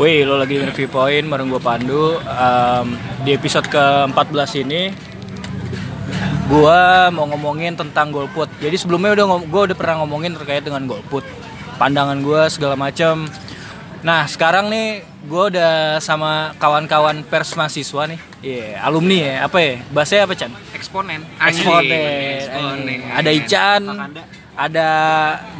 Wih, lo lagi denger Viewpoint bareng gue Pandu. Em, di episode ke-14 ini gue mau ngomongin tentang golput. Jadi sebelumnya udah gue udah pernah ngomongin terkait dengan golput, pandangan gue segala macam. Nah sekarang nih gue udah sama kawan-kawan pers mahasiswa nih, Iya, alumni ya, apa ya? Bahasanya apa Chan? eksponen Eksponen. Eksponen. Ada Ican, ada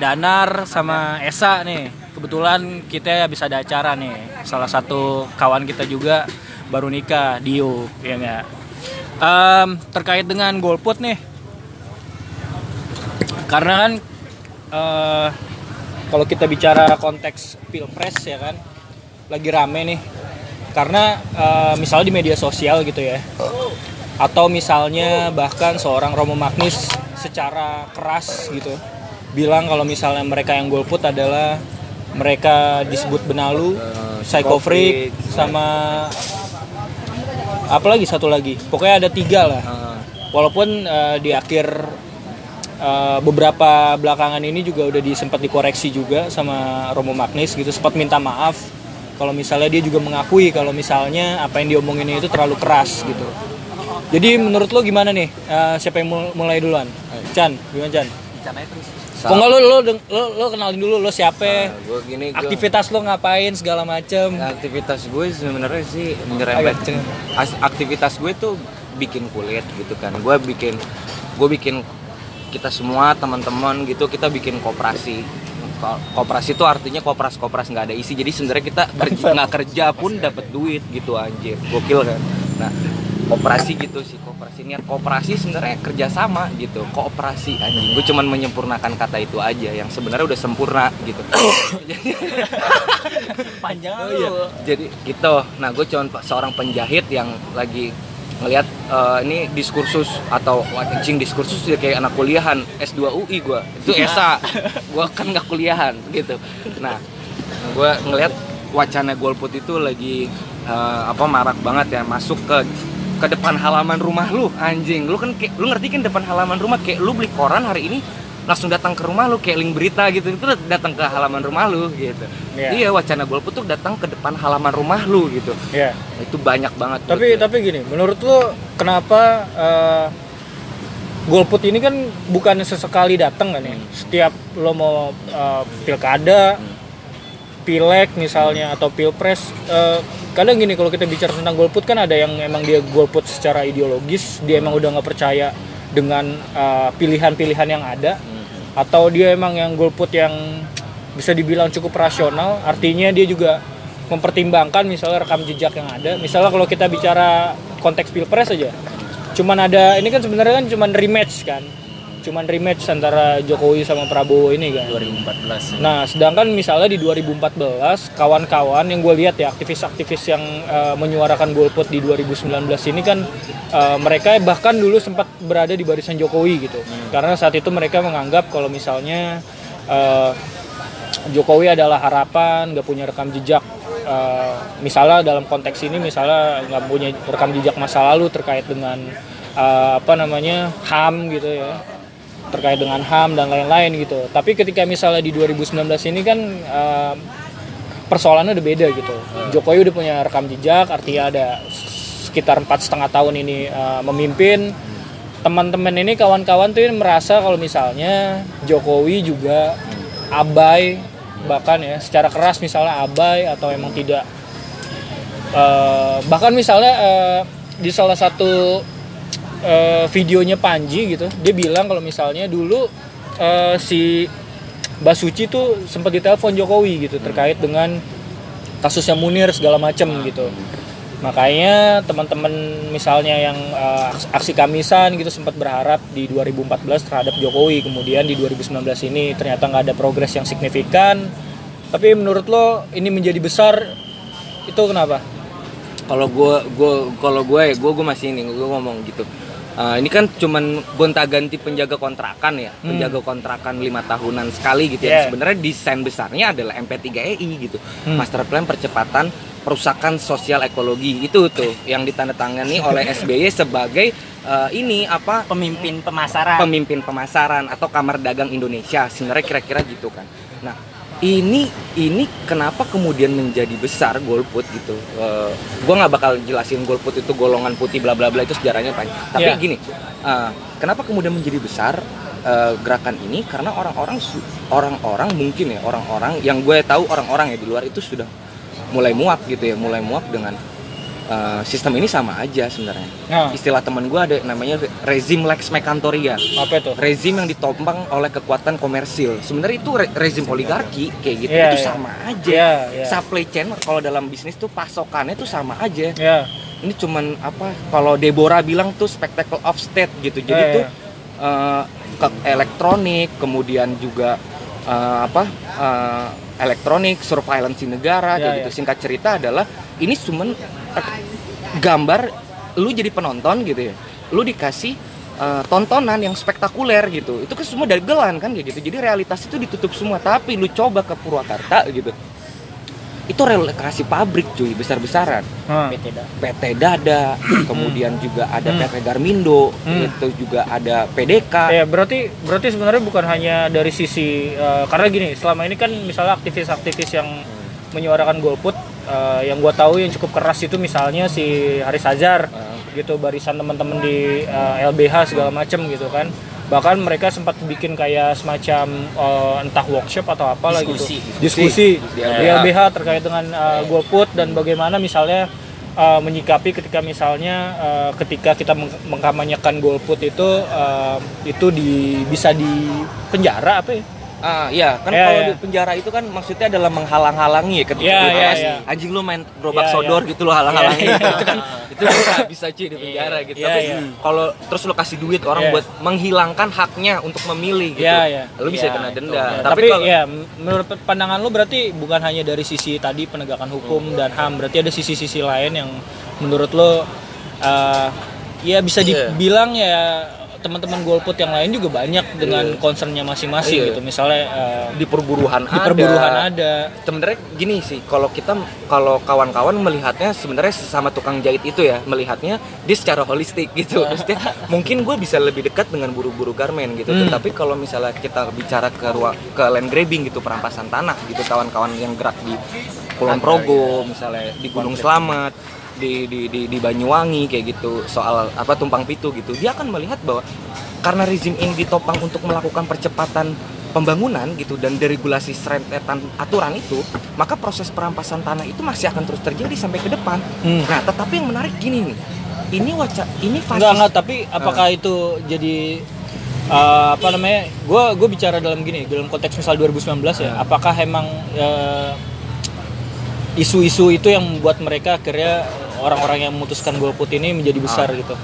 Danar sama Esa nih. Kebetulan kita bisa ada acara nih. Salah satu kawan kita juga baru nikah, Dio, ya enggak. Em, terkait dengan golput nih. Karena kan eh, kalau kita bicara konteks pilpres ya kan, lagi rame nih. Karena eh, misalnya di media sosial gitu ya, atau misalnya bahkan seorang Romo Magnis secara keras gitu bilang kalau misalnya mereka yang golput adalah mereka disebut benalu, psycho freak, sama apa lagi satu lagi. Pokoknya ada tiga lah. Walaupun eh, di akhir eh, beberapa belakangan ini juga udah disempat dikoreksi juga sama Romo Magnis gitu sempat minta maaf kalau misalnya dia juga mengakui kalau misalnya apa yang diomongin itu terlalu keras gitu. Jadi menurut lo gimana nih? Eh, siapa yang mul- mulai duluan? Chan, gimana Chan? Lo, lo, deng- lo, lo kenalin dulu lo siapa? gue gini gua, Aktivitas lo ngapain segala macem? aktivitas gue sebenarnya sih nyerempet aktivitas gue tuh bikin kulit gitu kan. Gue bikin gue bikin kita semua teman-teman gitu kita bikin koperasi. Ko- koperasi itu artinya koperas koperas nggak ada isi. Jadi sebenarnya kita kerja nggak kerja pun dapat duit gitu anjir. Gokil kan? Nah koperasi gitu sih koperasi niat koperasi sebenarnya kerjasama gitu kooperasi anjing gue cuman menyempurnakan kata itu aja yang sebenarnya udah sempurna gitu Panjang Oh iya. Jadi gitu. Nah, gue cuma seorang penjahit yang lagi ngelihat eh, ini diskursus atau wah, anjing diskursus ya kayak anak kuliahan S2 UI gue. Itu ESA. gue kan nggak kuliahan gitu. Nah, gue ngelihat wacana golput itu lagi eh, apa marak banget ya masuk ke ke depan halaman rumah lu anjing. Lu kan kayak lu ngerti kan depan halaman rumah kayak lu beli koran hari ini langsung datang ke rumah lu kayak link berita gitu. Itu datang ke halaman rumah lu gitu. Iya. iya wacana golput tuh datang ke depan halaman rumah lu gitu. Ya. itu banyak banget Tapi tapi gini, menurut lo kenapa eh, golput ini kan bukan sesekali datang kan ya? Setiap lo mau eh, pilkada, pileg misalnya atau pilpres, eh, kadang gini kalau kita bicara tentang golput kan ada yang emang dia golput secara ideologis, dia emang udah nggak percaya dengan eh, pilihan-pilihan yang ada, atau dia emang yang golput yang bisa dibilang cukup rasional, artinya dia juga mempertimbangkan misalnya rekam jejak yang ada. Misalnya kalau kita bicara konteks pilpres aja, cuman ada ini kan sebenarnya kan cuman rematch kan, cuman rematch antara Jokowi sama Prabowo ini kan. 2014 Nah, sedangkan misalnya di 2014 kawan-kawan yang gue lihat ya aktivis-aktivis yang eh, menyuarakan golput di 2019 ini kan eh, mereka bahkan dulu sempat berada di barisan Jokowi gitu. Karena saat itu mereka menganggap kalau misalnya eh, Jokowi adalah harapan, nggak punya rekam jejak. eh, misalnya dalam konteks ini misalnya nggak punya rekam jejak masa lalu terkait dengan eh, apa namanya HAM gitu ya terkait dengan HAM dan lain-lain gitu. Tapi ketika misalnya di 2019 ini kan eh, persoalannya udah beda gitu. Jokowi udah punya rekam jejak, artinya ada sekitar empat setengah tahun ini eh, memimpin. Teman-teman ini kawan-kawan tuh merasa kalau misalnya Jokowi juga abai bahkan ya secara keras misalnya abai atau emang tidak eh, bahkan misalnya eh, di salah satu eh, videonya Panji gitu. Dia bilang kalau misalnya dulu eh, si Mbak Suci tuh sempat ditelepon Jokowi gitu terkait dengan kasusnya Munir segala macam gitu. Makanya teman-teman misalnya yang aks- aksi kamisan gitu sempat berharap di 2014 terhadap Jokowi. Kemudian di 2019 ini ternyata nggak ada progres yang signifikan. Tapi menurut lo ini menjadi besar itu kenapa? kalau gue gue kalau gue gue gue masih ini gue ngomong gitu Eh, ini kan cuman gonta-ganti penjaga kontrakan ya. Penjaga kontrakan lima tahunan sekali gitu Yeah. ya sebenarnya desain besarnya adalah MP3EI gitu. Hmm. master plan percepatan perusakan sosial ekologi. Itu tuh yang ditandatangani oleh SBY sebagai eh, ini apa? Pemimpin pemasaran. Pemimpin pemasaran atau kamar dagang Indonesia. Sebenarnya kira-kira gitu kan. Nah ini ini kenapa kemudian menjadi besar golput gitu? Uh, gue nggak bakal jelasin golput itu golongan putih bla bla bla itu sejarahnya panjang tapi Iya. gini uh, kenapa kemudian menjadi besar uh, gerakan ini? Karena orang-orang orang-orang mungkin ya orang-orang yang gue tahu orang-orang ya di luar itu sudah mulai muak gitu ya mulai muak dengan uh, sistem ini sama aja sebenarnya Nah, istilah teman gue ada namanya rezim lex mekantoria apa itu? rezim yang ditopang oleh kekuatan komersil. Sebenarnya itu re- rezim oligarki kayak gitu Iya, itu iya. sama aja. Iya, iya. Supply chain kalau dalam bisnis tuh pasokannya tuh sama aja. Ya, Ini cuman apa kalau Deborah bilang tuh spectacle of state gitu. Jadi Iya, tuh eh, ke elektronik, kemudian juga eh, apa? eh, elektronik, surveillance negara Iya, kayak gitu. iya. Singkat cerita adalah ini cuman eh, gambar lu jadi penonton gitu ya. Lu dikasih eh, tontonan yang spektakuler gitu. Itu kan semua dagelan kan kayak gitu. Jadi realitas itu ditutup semua. Tapi lu coba ke Purwakarta gitu. Itu relokasi pabrik cuy, besar-besaran. Hah. PT Dada, kemudian juga ada Hmm. PT Garmindo, Hmm. itu juga ada PDK. Ya berarti berarti sebenarnya bukan hanya dari sisi eh, karena gini selama ini kan misalnya aktivis-aktivis yang menyuarakan golput eh, yang gua tahu yang cukup keras itu misalnya si Haris Azhar Eh, gitu barisan teman-teman di eh, LBH segala macem gitu kan. Bahkan mereka sempat bikin kayak semacam eh, entah workshop atau apa gitu. Diskusi. diskusi. Di di LBH. LBH terkait dengan eh, golput dan bagaimana misalnya eh, menyikapi ketika misalnya eh, ketika kita meng- mengkampanyekan golput itu eh, itu di bisa di penjara apa ya Ah iya, kan Iya, kalau iya. di penjara itu kan maksudnya adalah menghalang-halangi ya ketika Iya, iya, tes, iya. anjing lu main gerobak Iya, sodor iya. gitu lo halang-halangi Iya, iya. itu kan itu bisa bisa cuy di penjara gitu. Iya, Tapi iya. kalau terus lu kasih duit orang Iya. buat menghilangkan haknya untuk memilih gitu. Iya, iya. Lu bisa Iya, kena itu. denda. Ya, Tapi, tapi, kalau ya m- menurut pandangan lu berarti bukan hanya dari sisi tadi penegakan hukum dan HAM, berarti ada sisi-sisi lain yang menurut lo eh, ya bisa Iya. dibilang ya teman-teman golput yang lain juga banyak dengan Iya. concernnya masing-masing Iya. gitu. Misalnya eh, di perburuhan di perburuhan ada. sebenarnya gini sih kalau kita kalau kawan-kawan melihatnya sebenarnya sesama tukang jahit itu ya melihatnya dia secara holistik gitu Maksudnya, mungkin gue bisa lebih dekat dengan buru-buru garmen gitu Hmm. tapi kalau misalnya kita bicara ke ruang ke land grabbing gitu perampasan tanah gitu kawan-kawan yang gerak di Kulon Progo misalnya di Gunung Slamet di, di, di, di Banyuwangi kayak gitu soal apa tumpang pitu gitu dia akan melihat bahwa karena rezim ini ditopang untuk melakukan percepatan pembangunan gitu dan deregulasi serentetan aturan itu maka proses perampasan tanah itu masih akan terus terjadi sampai ke depan Hmm. nah tetapi yang menarik gini nih ini waca ini fasis Enggak enggak, tapi apakah itu jadi eh, apa namanya? Gue gue bicara dalam gini, dalam konteks misal 2019 ya. Apakah emang eh, isu-isu itu yang membuat mereka akhirnya orang-orang yang memutuskan golput ini menjadi besar gitu?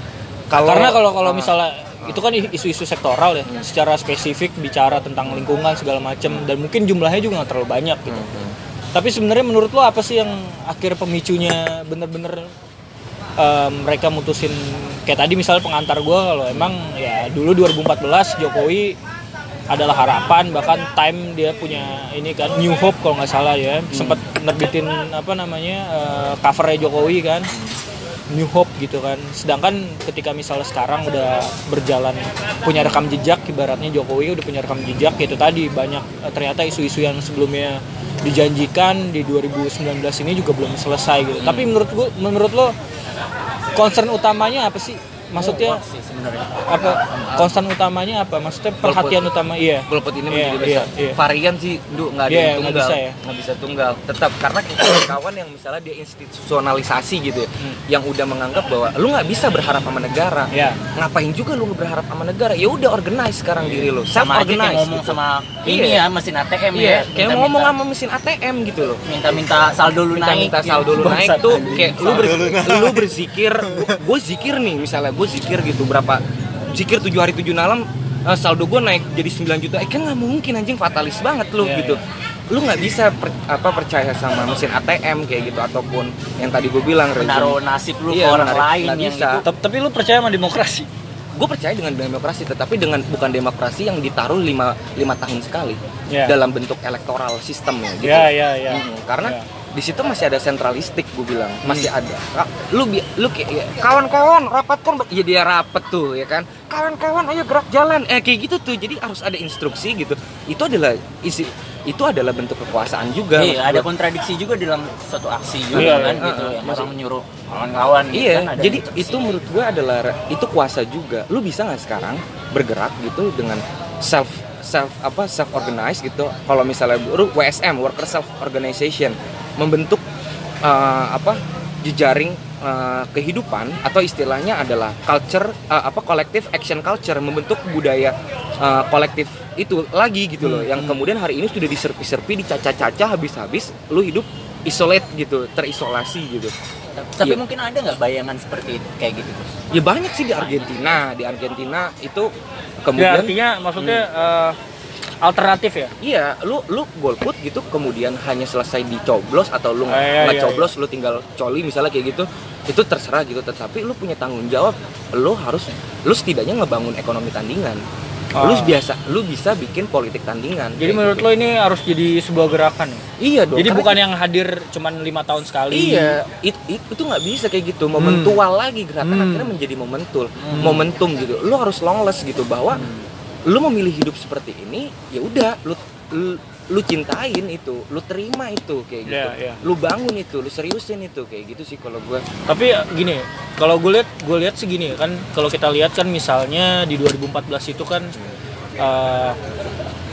Kalau- Karena kalau kalau ah. misalnya itu kan isu-isu sektoral ya, secara spesifik bicara tentang lingkungan segala macam dan mungkin jumlahnya juga nggak terlalu banyak gitu. Hmm. Tapi sebenarnya menurut lo apa sih yang akhir pemicunya bener-bener eh, mereka mutusin kayak tadi misalnya pengantar gue kalau emang ya dulu 2014 Jokowi adalah harapan bahkan Time dia punya ini kan New Hope kalau nggak salah ya. Sempat nerbitin apa namanya eh, covernya Jokowi kan. New Hope gitu kan. Sedangkan ketika misalnya sekarang udah berjalan punya rekam jejak ibaratnya Jokowi udah punya rekam jejak itu tadi banyak eh, ternyata isu-isu yang sebelumnya dijanjikan di 2019 ini juga belum selesai gitu. Tapi menurut gua menurut lo concern utamanya apa sih? Maksudnya sebenarnya apa concern utamanya apa maksudnya perhatian utama iya golput ini Iya, menjadi besar. iya, iya. Varian sih, du nggak ada Iya, yang nggak tunggal, bisa ya. nggak bisa tunggal. Tetap karena kita kawan yang misalnya dia institusionalisasi gitu, ya, Hmm. yang udah menganggap bahwa lu nggak bisa berharap sama negara. ya Ngapain juga lu berharap sama negara? Ya udah organize sekarang diri lu, self sama aja kayak organize. ngomong sama ini Iya. ya mesin ATM Iya, ya kayak ngomong sama mesin ATM gitu loh. minta-minta saldo lu naik minta gitu. saldo lu naik tuh kayak lu ber, lu berzikir gue zikir nih misalnya gue zikir gitu berapa zikir tujuh hari tujuh malam eh, saldo gue naik jadi 9 juta. Eh kan nggak mungkin anjing fatalis banget lu Iya, gitu. lu nggak bisa per- apa percaya sama mesin ATM kayak gitu ataupun yang tadi gue bilang menaruh nasib lu Iya, ke orang menarik- lain nggak yang bisa. itu tapi lu percaya sama demokrasi? Gue percaya dengan demokrasi tetapi dengan bukan demokrasi yang ditaruh lima, lima tahun sekali Ya. dalam bentuk elektoral sistem ya gitu. Ya ya ya Mhm, karena Ya. Di situ masih ada sentralistik gue bilang. Masih ada. Ka- lu lu ya, kawan-kawan rapatkan ya dia rapet tuh ya kan? Kawan-kawan ayo gerak jalan. Eh kayak gitu tuh. Jadi harus ada instruksi gitu. Itu adalah isi itu adalah bentuk kekuasaan juga. Iya, ada kontradiksi juga dalam suatu aksi juga Iya, kan iya. gitu. Yang maksud- orang menyuruh kawan-kawan gitu Iya, kan ada jadi instruksi. itu menurut gue adalah itu kuasa juga. Lu bisa nggak sekarang bergerak gitu dengan self self apa self organize gitu. Kalau misalnya lu WSM worker self organization membentuk eh, apa jejaring eh, kehidupan atau istilahnya adalah culture eh, apa collective action culture membentuk budaya eh, kolektif itu lagi gitu loh yang kemudian hari ini sudah diserpi-serpi dicaca-caca habis-habis lu hidup isolate gitu terisolasi gitu Tapi Iya. mungkin ada nggak bayangan seperti itu kayak gitu? Ya banyak sih di Argentina. Di Argentina itu Ya, kemudian artinya maksudnya eh, alternatif ya. iya, lu lu golput gitu kemudian hanya selesai dicoblos atau lu Ah, iya, nggak iya, coblos lu tinggal coli misalnya kayak gitu. Itu terserah gitu, tetapi lu punya tanggung jawab. Lu harus lu setidaknya ngebangun ekonomi tandingan. Lu Ah. biasa lu bisa bikin politik tandingan. Jadi menurut gitu. lo ini harus jadi sebuah gerakan. ya? Iya dong. Jadi bukan yang hadir cuman lima tahun sekali. Iya, it- it- itu nggak bisa kayak gitu. Momentual lagi gerakan Hmm. akhirnya menjadi momentul, momentum gitu. Lu harus longless gitu bahwa lu memilih hidup seperti ini, ya udah, lu, lu lu cintain itu, lu terima itu kayak gitu. Iya, iya. Lu bangun itu, lu seriusin itu kayak gitu sih kalau gue. Tapi eh, gini, kalau gue lihat gue lihat sih gini kan, kalau kita lihat kan misalnya di 2014 itu kan eh,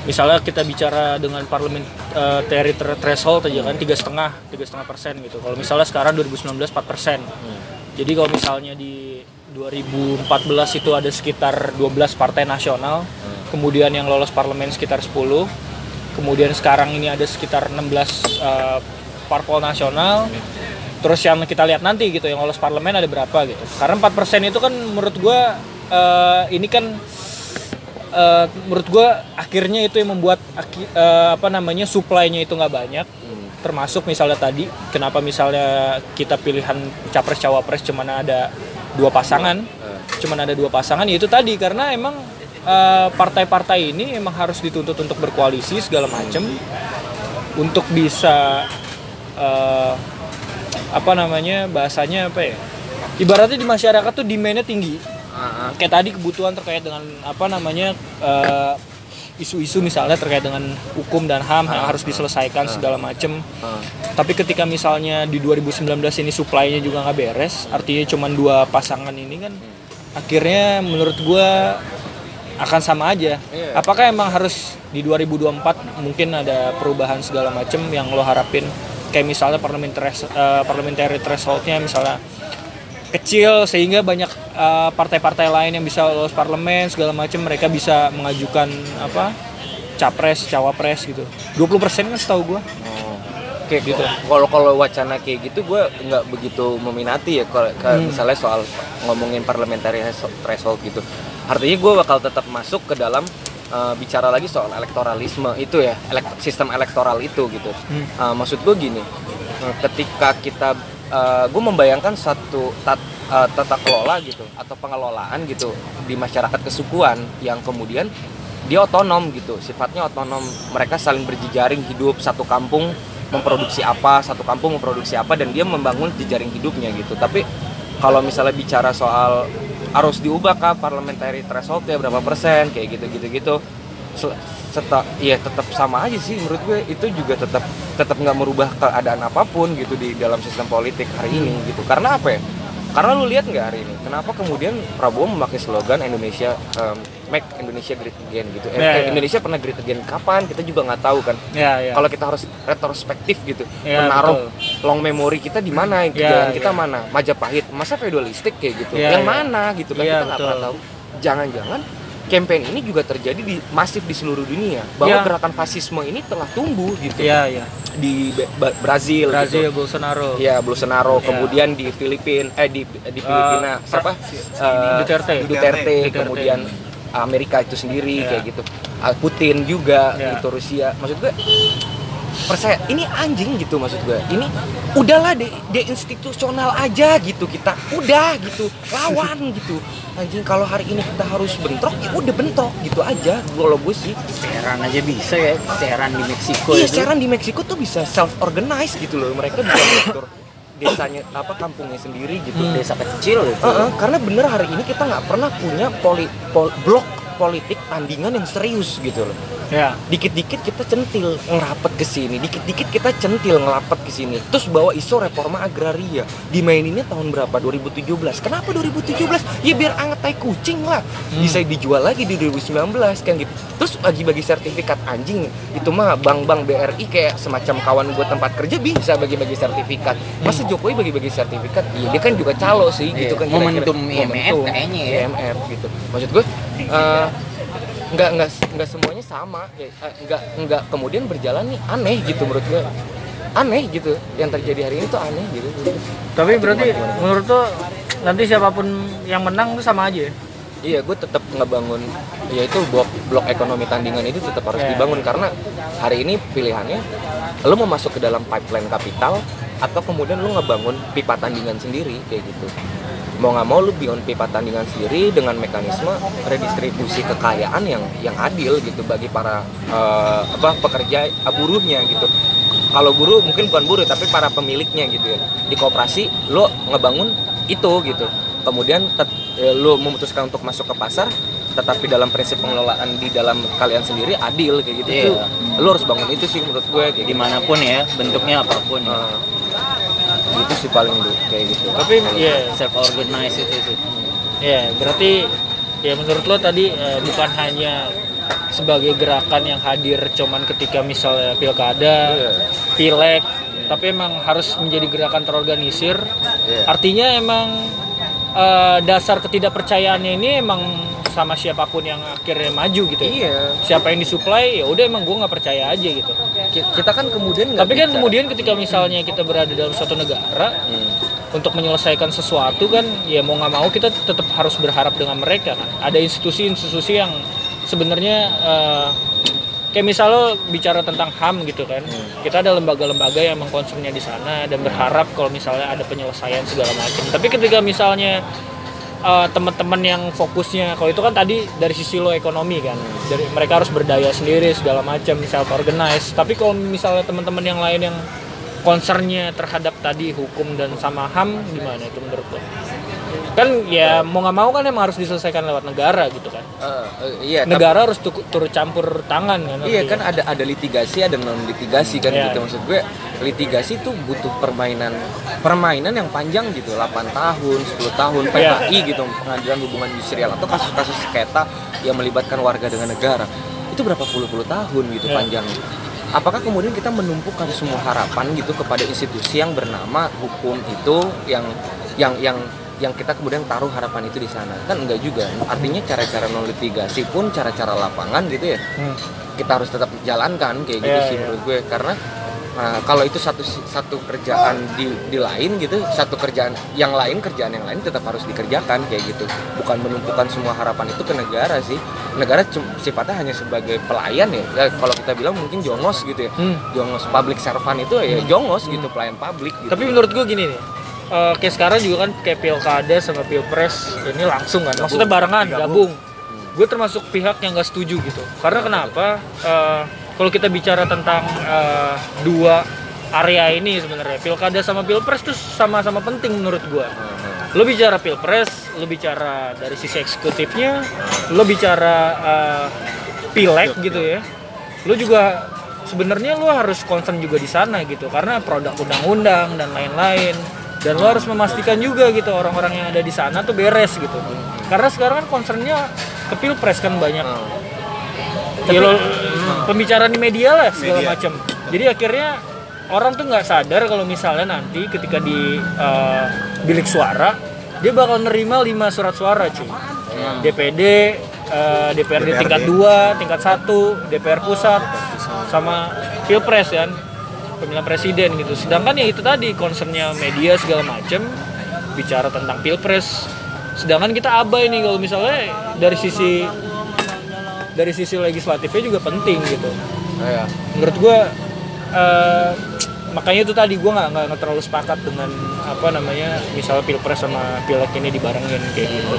misalnya kita bicara dengan parlemen thre- threshold aja kan tiga setengah tiga setengah persen gitu. Kalau misalnya sekarang 2019 4 persen. Jadi kalau misalnya di 2014 itu ada sekitar 12 partai nasional, kemudian yang lolos parlemen sekitar 10, kemudian sekarang ini ada sekitar 16 eh, parpol nasional, terus yang kita lihat nanti gitu yang lolos parlemen ada berapa gitu. Karena 4% itu kan menurut gua eh, ini kan eh, menurut gua akhirnya itu yang membuat eh, apa namanya supply-nya itu nggak banyak. Termasuk misalnya tadi kenapa misalnya kita pilihan capres cawapres cuman ada dua pasangan? Cuman ada dua pasangan ya itu tadi. Karena emang eh, partai-partai ini emang harus dituntut untuk berkoalisi segala macam untuk bisa eh, apa namanya bahasanya apa ya ibaratnya di masyarakat tuh demandnya tinggi. Kayak tadi kebutuhan terkait dengan apa namanya eh, isu-isu misalnya terkait dengan hukum dan ham yang harus diselesaikan segala macem. Tapi ketika misalnya di 2019 ini supply-nya juga nggak beres artinya cuma dua pasangan ini kan akhirnya menurut gua akan sama aja Iya. apakah emang harus di 2024 mungkin ada perubahan segala macem yang lo harapin kayak misalnya parliamentary eh, parliamentary threshold-nya misalnya kecil sehingga banyak uh, partai-partai lain yang bisa lolos parlemen segala macam mereka bisa mengajukan apa capres cawapres gitu 20% kan setahu gua Kayak gitu. Kalau kalau wacana kayak gitu gue nggak begitu meminati ya kalau kalau misalnya soal ngomongin parliamentary threshold gitu. Artinya gue bakal tetap masuk ke dalam uh, bicara lagi soal elektoralisme itu ya, elek- sistem elektoral itu gitu. Uh, maksud gue gini, uh, ketika kita gue membayangkan satu tat, uh, tata kelola gitu atau pengelolaan gitu di masyarakat kesukuan yang kemudian dia otonom gitu sifatnya otonom. Mereka saling berjejaring hidup satu kampung memproduksi apa satu kampung memproduksi apa dan dia membangun jejaring hidupnya gitu. Tapi kalau misalnya bicara soal harus diubah kah parliamentary threshold ya berapa persen kayak gitu gitu gitu. Sel- seta, ya tetap sama aja sih menurut gue. Itu juga tetap tetap nggak merubah keadaan apa pun gitu di dalam sistem politik hari ini gitu. Karena apa ya? Karena lu lihat nggak hari ini? Kenapa kemudian Prabowo memakai slogan Indonesia um, make Indonesia great again gitu Eh, Ya, eh, ya. Indonesia pernah great again kapan kita juga nggak tahu kan ya ya kalau kita harus retrospektif gitu Ya, menaruh long memory kita di mana Ya, kejayaan kita ya. mana Majapahit masa feudalistik kayak gitu Ya, yang ya. mana gitu kan Ya, kita nggak pernah betul. tahu jangan-jangan campaign ini juga terjadi di masif di seluruh dunia bahwa Ya. gerakan fasisme ini telah tumbuh gitu ya ya di Be- Ba- Brazil, Brazil gitu. Bolsonaro Ya Bolsonaro, Ya. kemudian di Filipina, eh di di Filipina, siapa? Eh, Duterte. Duterte, Duterte. kemudian Amerika itu sendiri Ya. kayak gitu. Putin juga Ya. gitu Rusia. Maksud gue percaya ini anjing gitu maksud gue ini udahlah de, deinstitusional aja gitu kita udah gitu lawan gitu anjing kalau hari ini kita harus bentrok ya udah bentrok gitu aja kalau gue sih Seran aja bisa ya. Seran di Meksiko iya itu. sekarang di Meksiko tuh bisa self organize gitu loh mereka bisa desanya apa kampungnya sendiri gitu Desa kecil itu. Heeh, karena bener hari ini kita nggak pernah punya poli, pol- blok politik tandingan yang serius gitu loh Ya. dikit-dikit kita centil ngerapet ke sini, dikit-dikit kita centil ngelapet ke sini. Terus bawa isu reforma agraria. Dimaininnya tahun berapa? 2017. Kenapa 2017? Ya biar anget tai kucing lah. Bisa dijual lagi di 2019 kan gitu. Terus bagi-bagi sertifikat anjing itu mah bank-bank BRI kayak semacam kawan gue tempat kerja bisa bagi-bagi sertifikat. Masa Jokowi bagi-bagi sertifikat? Iya dia kan juga calo sih gitu Iya, kan momentum IMF kayaknya ya. IMF gitu. Maksud gue eh, nggak nggak nggak semuanya sama. Eh, nggak nggak kemudian berjalan nih aneh gitu menurut gue aneh gitu. Yang terjadi hari ini tuh aneh gitu. Tapi berarti menurut tuh nanti siapa pun yang menang itu sama aja ya? iya gue tetap ngebangun ya itu blok blok ekonomi tandingan itu tetap harus Ya. dibangun. Karena hari ini pilihannya lo mau masuk ke dalam pipeline kapital atau kemudian lo ngebangun pipa tandingan sendiri kayak gitu mau nggak mau lu bangun pipa tandingan sendiri dengan mekanisme redistribusi kekayaan yang yang adil gitu bagi para eh, apa pekerja eh, buruhnya gitu kalau buruh mungkin bukan buruh tapi para pemiliknya gitu ya di koperasi lo ngebangun itu gitu kemudian tet- eh, lo memutuskan untuk masuk ke pasar tetapi dalam prinsip pengelolaan di dalam kalian sendiri adil kayak gitu. Itu, lo harus bangun itu sih menurut gue kayak gitu. Di mana pun ya, bentuknya apa pun ya. Eh, itu sih paling dulu kayak gitu Tapi ya, Self organize itu sih. ya berarti ya menurut lo tadi eh, bukan hanya sebagai gerakan yang hadir cuman ketika misalnya pilkada, Iya. pileg, tapi emang harus menjadi gerakan terorganisir. Iya. Artinya emang eh, dasar ketidakpercayaannya ini emang sama siapa pun yang akhirnya maju gitu. ya. iya Siapa yang disuplai ya udah emang gue nggak percaya aja gitu. Ki- kita kan kemudian Tapi kan bicara- kemudian ketika misalnya kita berada dalam suatu negara Hmm. untuk menyelesaikan sesuatu kan ya mau nggak mau kita tetap harus berharap dengan mereka kan. Ada institusi-institusi yang sebenarnya eh, kayak misalnya bicara tentang HAM gitu kan. Kita ada lembaga-lembaga yang emang concernnya di sana dan berharap kalau misalnya ada penyelesaian segala macam. Tapi ketika misalnya eh, teman-teman yang fokusnya kalau itu kan tadi dari sisi lo ekonomi kan dari mereka harus berdaya sendiri segala macam self organize tapi kalau misalnya teman-teman yang lain yang concernnya terhadap tadi hukum dan sama ham gimana itu menurut lo kan ya mau nggak mau kan emang harus diselesaikan lewat negara gitu kan Eh, eh, iya tapi- negara harus tu- turut campur tangan kan Iya artinya. kan ada ada litigasi ada non litigasi kan Iya. gitu maksud gue litigasi itu butuh permainan permainan yang panjang gitu 8 tahun 10 tahun Iya. PKI gitu pengadilan hubungan industrial atau kasus-kasus sengketa yang melibatkan warga dengan negara itu berapa puluh-puluh tahun gitu Iya. panjangnya apakah kemudian kita menumpukan semua harapan gitu kepada institusi yang bernama hukum itu yang yang yang yang kita kemudian taruh harapan itu di sana. Kan enggak juga. Artinya cara-cara non litigasi pun cara-cara lapangan gitu ya Hmm. kita harus tetap jalankan kayak gitu Iya, sih iya. menurut gue. Karena uh, kalau itu satu satu kerjaan di di lain gitu satu kerjaan yang lain kerjaan yang lain tetap harus dikerjakan kayak gitu. Bukan menumpukan semua harapan itu ke negara sih. Negara sifatnya hanya sebagai pelayan ya, Ya, kalau kita bilang mungkin jongos gitu ya. Hmm. jongos public servant itu ya jongos gitu pelayan publik gitu. Tapi menurut gue gini nih eh, kayak sekarang juga kan kayak pilkada sama pilpres ini langsung kan maksudnya barengan gabung, gue termasuk pihak yang gak setuju gitu. Karena kenapa? Eh, kalau kita bicara tentang eh, dua area ini sebenarnya pilkada sama pilpres tuh sama-sama penting menurut gue lo bicara pilpres lo bicara dari sisi eksekutifnya lo bicara eh, pileg gitu ya lo juga sebenarnya lo harus concern juga di sana gitu. Karena produk undang-undang dan lain-lain dan lo harus memastikan juga gitu orang-orang yang ada di sana tuh beres gitu. Karena sekarang kan concernnya ke pilpres kan banyak. Ya lo pembicaraan di media lah segala Media. macam. Jadi akhirnya orang tuh nggak sadar kalau misalnya nanti ketika di eh, bilik suara dia bakal nerima 5 surat suara cuy. DPD eh, DPRD DPRD. tingkat 2 tingkat 1 DPR pusat. sama pilpres kan pemilihan presiden gitu. Sedangkan ya itu tadi concernnya media segala macam bicara tentang pilpres. Sedangkan kita abai nih kalau misalnya dari sisi dari sisi legislatifnya juga penting gitu. Iya. menurut gua eh, makanya itu tadi gue nggak nggak terlalu sepakat dengan apa namanya misalnya pilpres sama pileg ini dibarengin kayak gitu.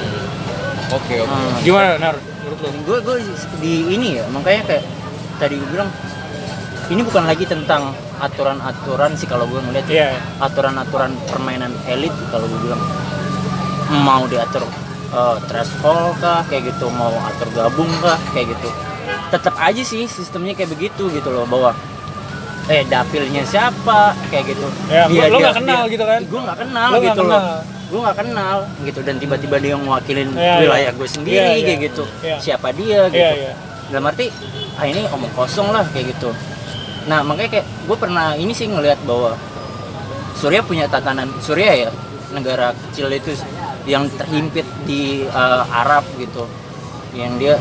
Oke oke. Hmm. gimana nar? Menurut lo gue gue di ini ya makanya kayak tadi gue bilang ini bukan lagi tentang aturan-aturan sih kalau gue ngeliat Iya. aturan-aturan permainan elit kalau gue bilang mau diatur eh, threshold kah kayak gitu mau atur gabung kah kayak gitu tetap aja sih sistemnya kayak begitu gitu loh bahwa eh dapilnya siapa kayak gitu Ya, lo- lo nggak kenal gitu kan? gue nggak kenal Lo gitu kenal. loh gue nggak kenal gitu dan tiba-tiba dia yang mewakilin Iya, wilayah iya. gue sendiri Iya, iya. kayak gitu Iya. siapa dia gitu dalam arti ah ini omong kosong lah kayak gitu nah makanya kayak gue pernah ini sih ngelihat bahwa Surya punya tatanan Surya ya negara kecil itu yang terhimpit di eh, Arab gitu yang dia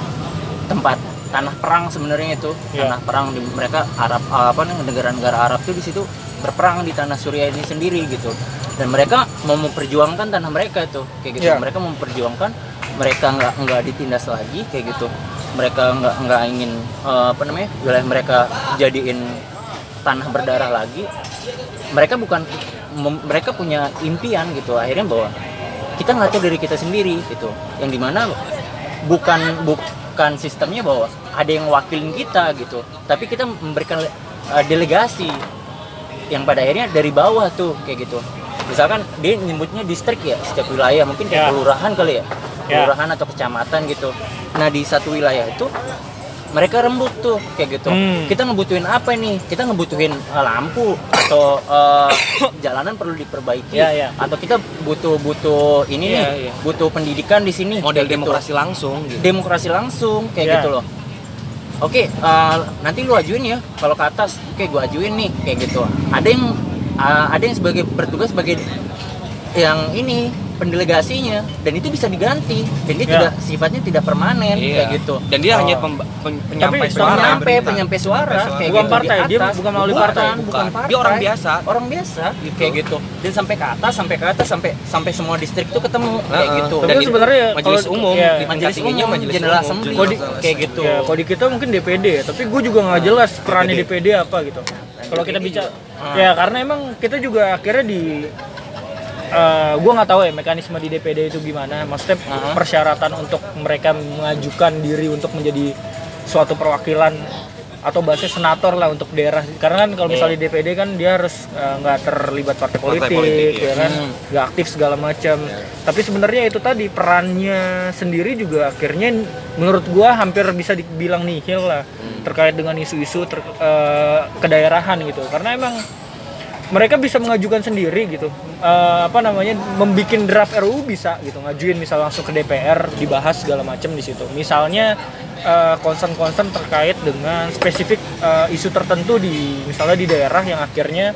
tempat tanah perang sebenarnya itu Iya. tanah perang di mereka Arab eh, apa nih negara-negara Arab tuh di situ berperang di tanah Surya ini sendiri gitu dan mereka mau memperjuangkan tanah mereka itu kayak gitu Iya. mereka mau memperjuangkan mereka nggak nggak ditindas lagi kayak gitu mereka nggak nggak ingin eh, apa namanya wilayah mereka jadiin tanah berdarah lagi mereka bukan mem- mereka punya impian gitu akhirnya bahwa kita nggak tahu dari kita sendiri gitu yang di mana bukan bukan sistemnya bahwa ada yang wakilin kita gitu tapi kita memberikan uh, delegasi yang pada akhirnya dari bawah tuh kayak gitu misalkan dia nyebutnya distrik ya setiap wilayah mungkin kayak Ya. kelurahan kali Ya. Kelurahan atau kecamatan gitu nah di satu wilayah itu mereka rembut tuh kayak gitu Hmm. kita ngebutuhin apa nih kita ngebutuhin uh, lampu atau uh, jalanan perlu diperbaiki Ya, ya. atau kita butuh butuh ini Iya, nih iya. butuh pendidikan di sini model gitu. demokrasi langsung gitu demokrasi langsung kayak Ya. gitu loh oke uh, nanti lu ajuin ya kalau ke atas oke gua ajuin nih kayak gitu ada yang uh, ada yang sebagai bertugas sebagai yang ini pendelegasinya dan itu bisa diganti dan dia Ya. tidak sifatnya tidak permanen Iya. kayak gitu dan dia Oh. hanya pem- pen- penyampai Tapi suara penyampai penyampai suara kayak Bukan gitu partai, di dia bukan melalui Bukan, partai. bukan Bukan. partai Dia orang biasa. orang biasa kayak gitu dan sampai ke atas sampai ke atas sampai sampai semua distrik itu ketemu kayak Heeh. gitu Tapi Dan sebenarnya majelis kalau- umum iya. di majelis tingginya umum majelis assembly Kalau di- kayak gitu Ya, kalau di kita mungkin DPD ya, tapi gue juga nggak jelas perannya DPD apa gitu. Kalau kita bicara, ya karena emang kita juga akhirnya di, gue nggak tahu ya mekanisme di DPD itu gimana. Maksudnya Aha. persyaratan untuk mereka mengajukan diri untuk menjadi suatu perwakilan atau bahasa senator lah untuk daerah. Karena kan kalau misalnya di DPD kan dia harus eh, nggak terlibat partai politik, politik, ya kan, Hmm. nggak aktif segala macam. Tapi sebenarnya itu tadi perannya sendiri juga akhirnya menurut gua hampir bisa dibilang nihil lah terkait dengan isu-isu ter- eh, kedaerahan gitu. Karena emang mereka bisa mengajukan sendiri gitu. Eh, apa namanya membikin draft RUU bisa gitu. Ngajuin misal langsung ke DPR dibahas segala macam di situ. Misalnya eh, concern-concern terkait dengan spesifik eh, isu tertentu di misalnya di daerah yang akhirnya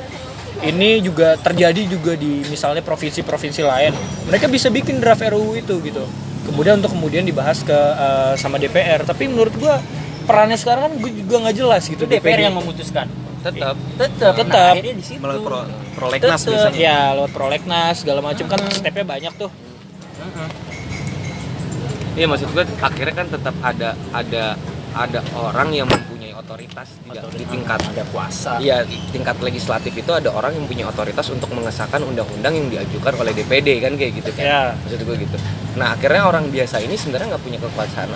ini juga terjadi juga di misalnya provinsi-provinsi lain. Mereka bisa bikin draft RUU itu gitu. Kemudian untuk kemudian dibahas ke eh, sama DPR tapi menurut gua perannya sekarang kan gue juga nggak jelas gitu itu DPR yang memutuskan tetap tetap Tetap. nah, di situ. Melalui pro, prolegnas Tetep. biasanya. Ya lewat prolegnas segala macam kan stepnya banyak tuh. Iya maksud gue akhirnya kan tetap ada ada ada orang yang mempunyai otoritas di, di tingkat ada kuasa Iya, di tingkat legislatif itu ada orang yang punya otoritas untuk mengesahkan undang-undang yang diajukan oleh DPD kan kayak gitu kan. Ya. Maksud gue gitu. Nah, akhirnya orang biasa ini sebenarnya nggak punya kekuasaan,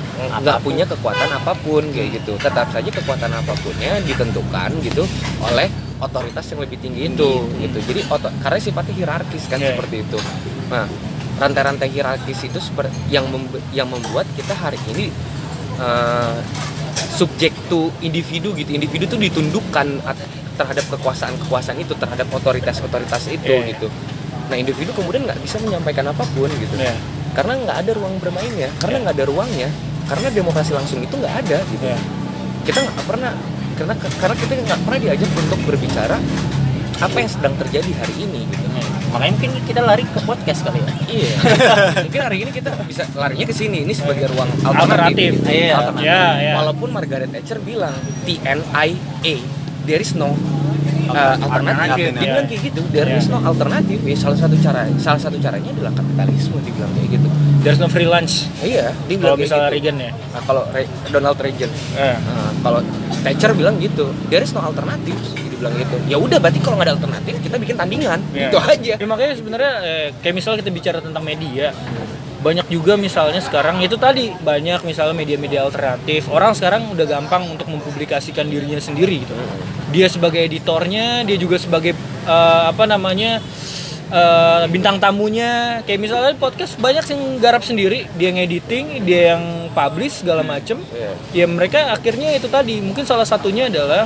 nggak punya kekuatan apa pun kayak gitu. Tetap saja kekuatan apapunnya ditentukan gitu oleh otoritas yang lebih tinggi itu gitu. Jadi oto- karena sifatnya hierarkis kan Iya. seperti itu. Nah, rantai-rantai hierarkis itu seperti yang membu- yang membuat kita hari ini eh, subjek to individu gitu individu tuh ditundukkan terhadap kekuasaan-kekuasaan itu terhadap otoritas-otoritas itu Iya. gitu nah individu kemudian nggak bisa menyampaikan apa pun gitu Iya. karena nggak ada ruang bermainnya karena nggak ada ruangnya karena demokrasi langsung itu nggak ada gitu Iya. kita nggak pernah karena karena kita nggak pernah diajak untuk berbicara apa yang sedang terjadi hari ini gitu makanya mungkin kita lari ke podcast kali ya iya mungkin hari ini kita bisa larinya ke sini ini sebagai ruang Alternatif. alternatif, Iya, Alternatif. Ya, ya. walaupun Margaret Thatcher bilang TNIA there is no uh, alternatif. Dia bilang kayak gitu, there Ya. is no alternatif. Ya, salah satu cara, salah satu caranya adalah kapitalisme. Dia bilang kayak gitu. There's no free lunch Iya, dia kalau bilang kayak misalnya gitu. Reagan ya. Nah, kalau Re- Donald Reagan, Eh. Nah, kalau Thatcher bilang gitu, there is no alternatif. Dibilang gitu ya udah berarti kalau nggak ada alternatif kita bikin tandingan Iya. itu aja Ya makanya sebenarnya eh, kayak misalnya kita bicara tentang media, banyak juga misalnya sekarang itu tadi banyak misalnya media-media alternatif. Orang sekarang udah gampang untuk mempublikasikan dirinya sendiri gitu. Dia sebagai editornya, dia juga sebagai eh, apa namanya eh, bintang tamunya. Kayak misalnya podcast banyak yang garap sendiri, dia yang editing, dia yang publish segala macem. Ya mereka akhirnya itu tadi mungkin salah satunya adalah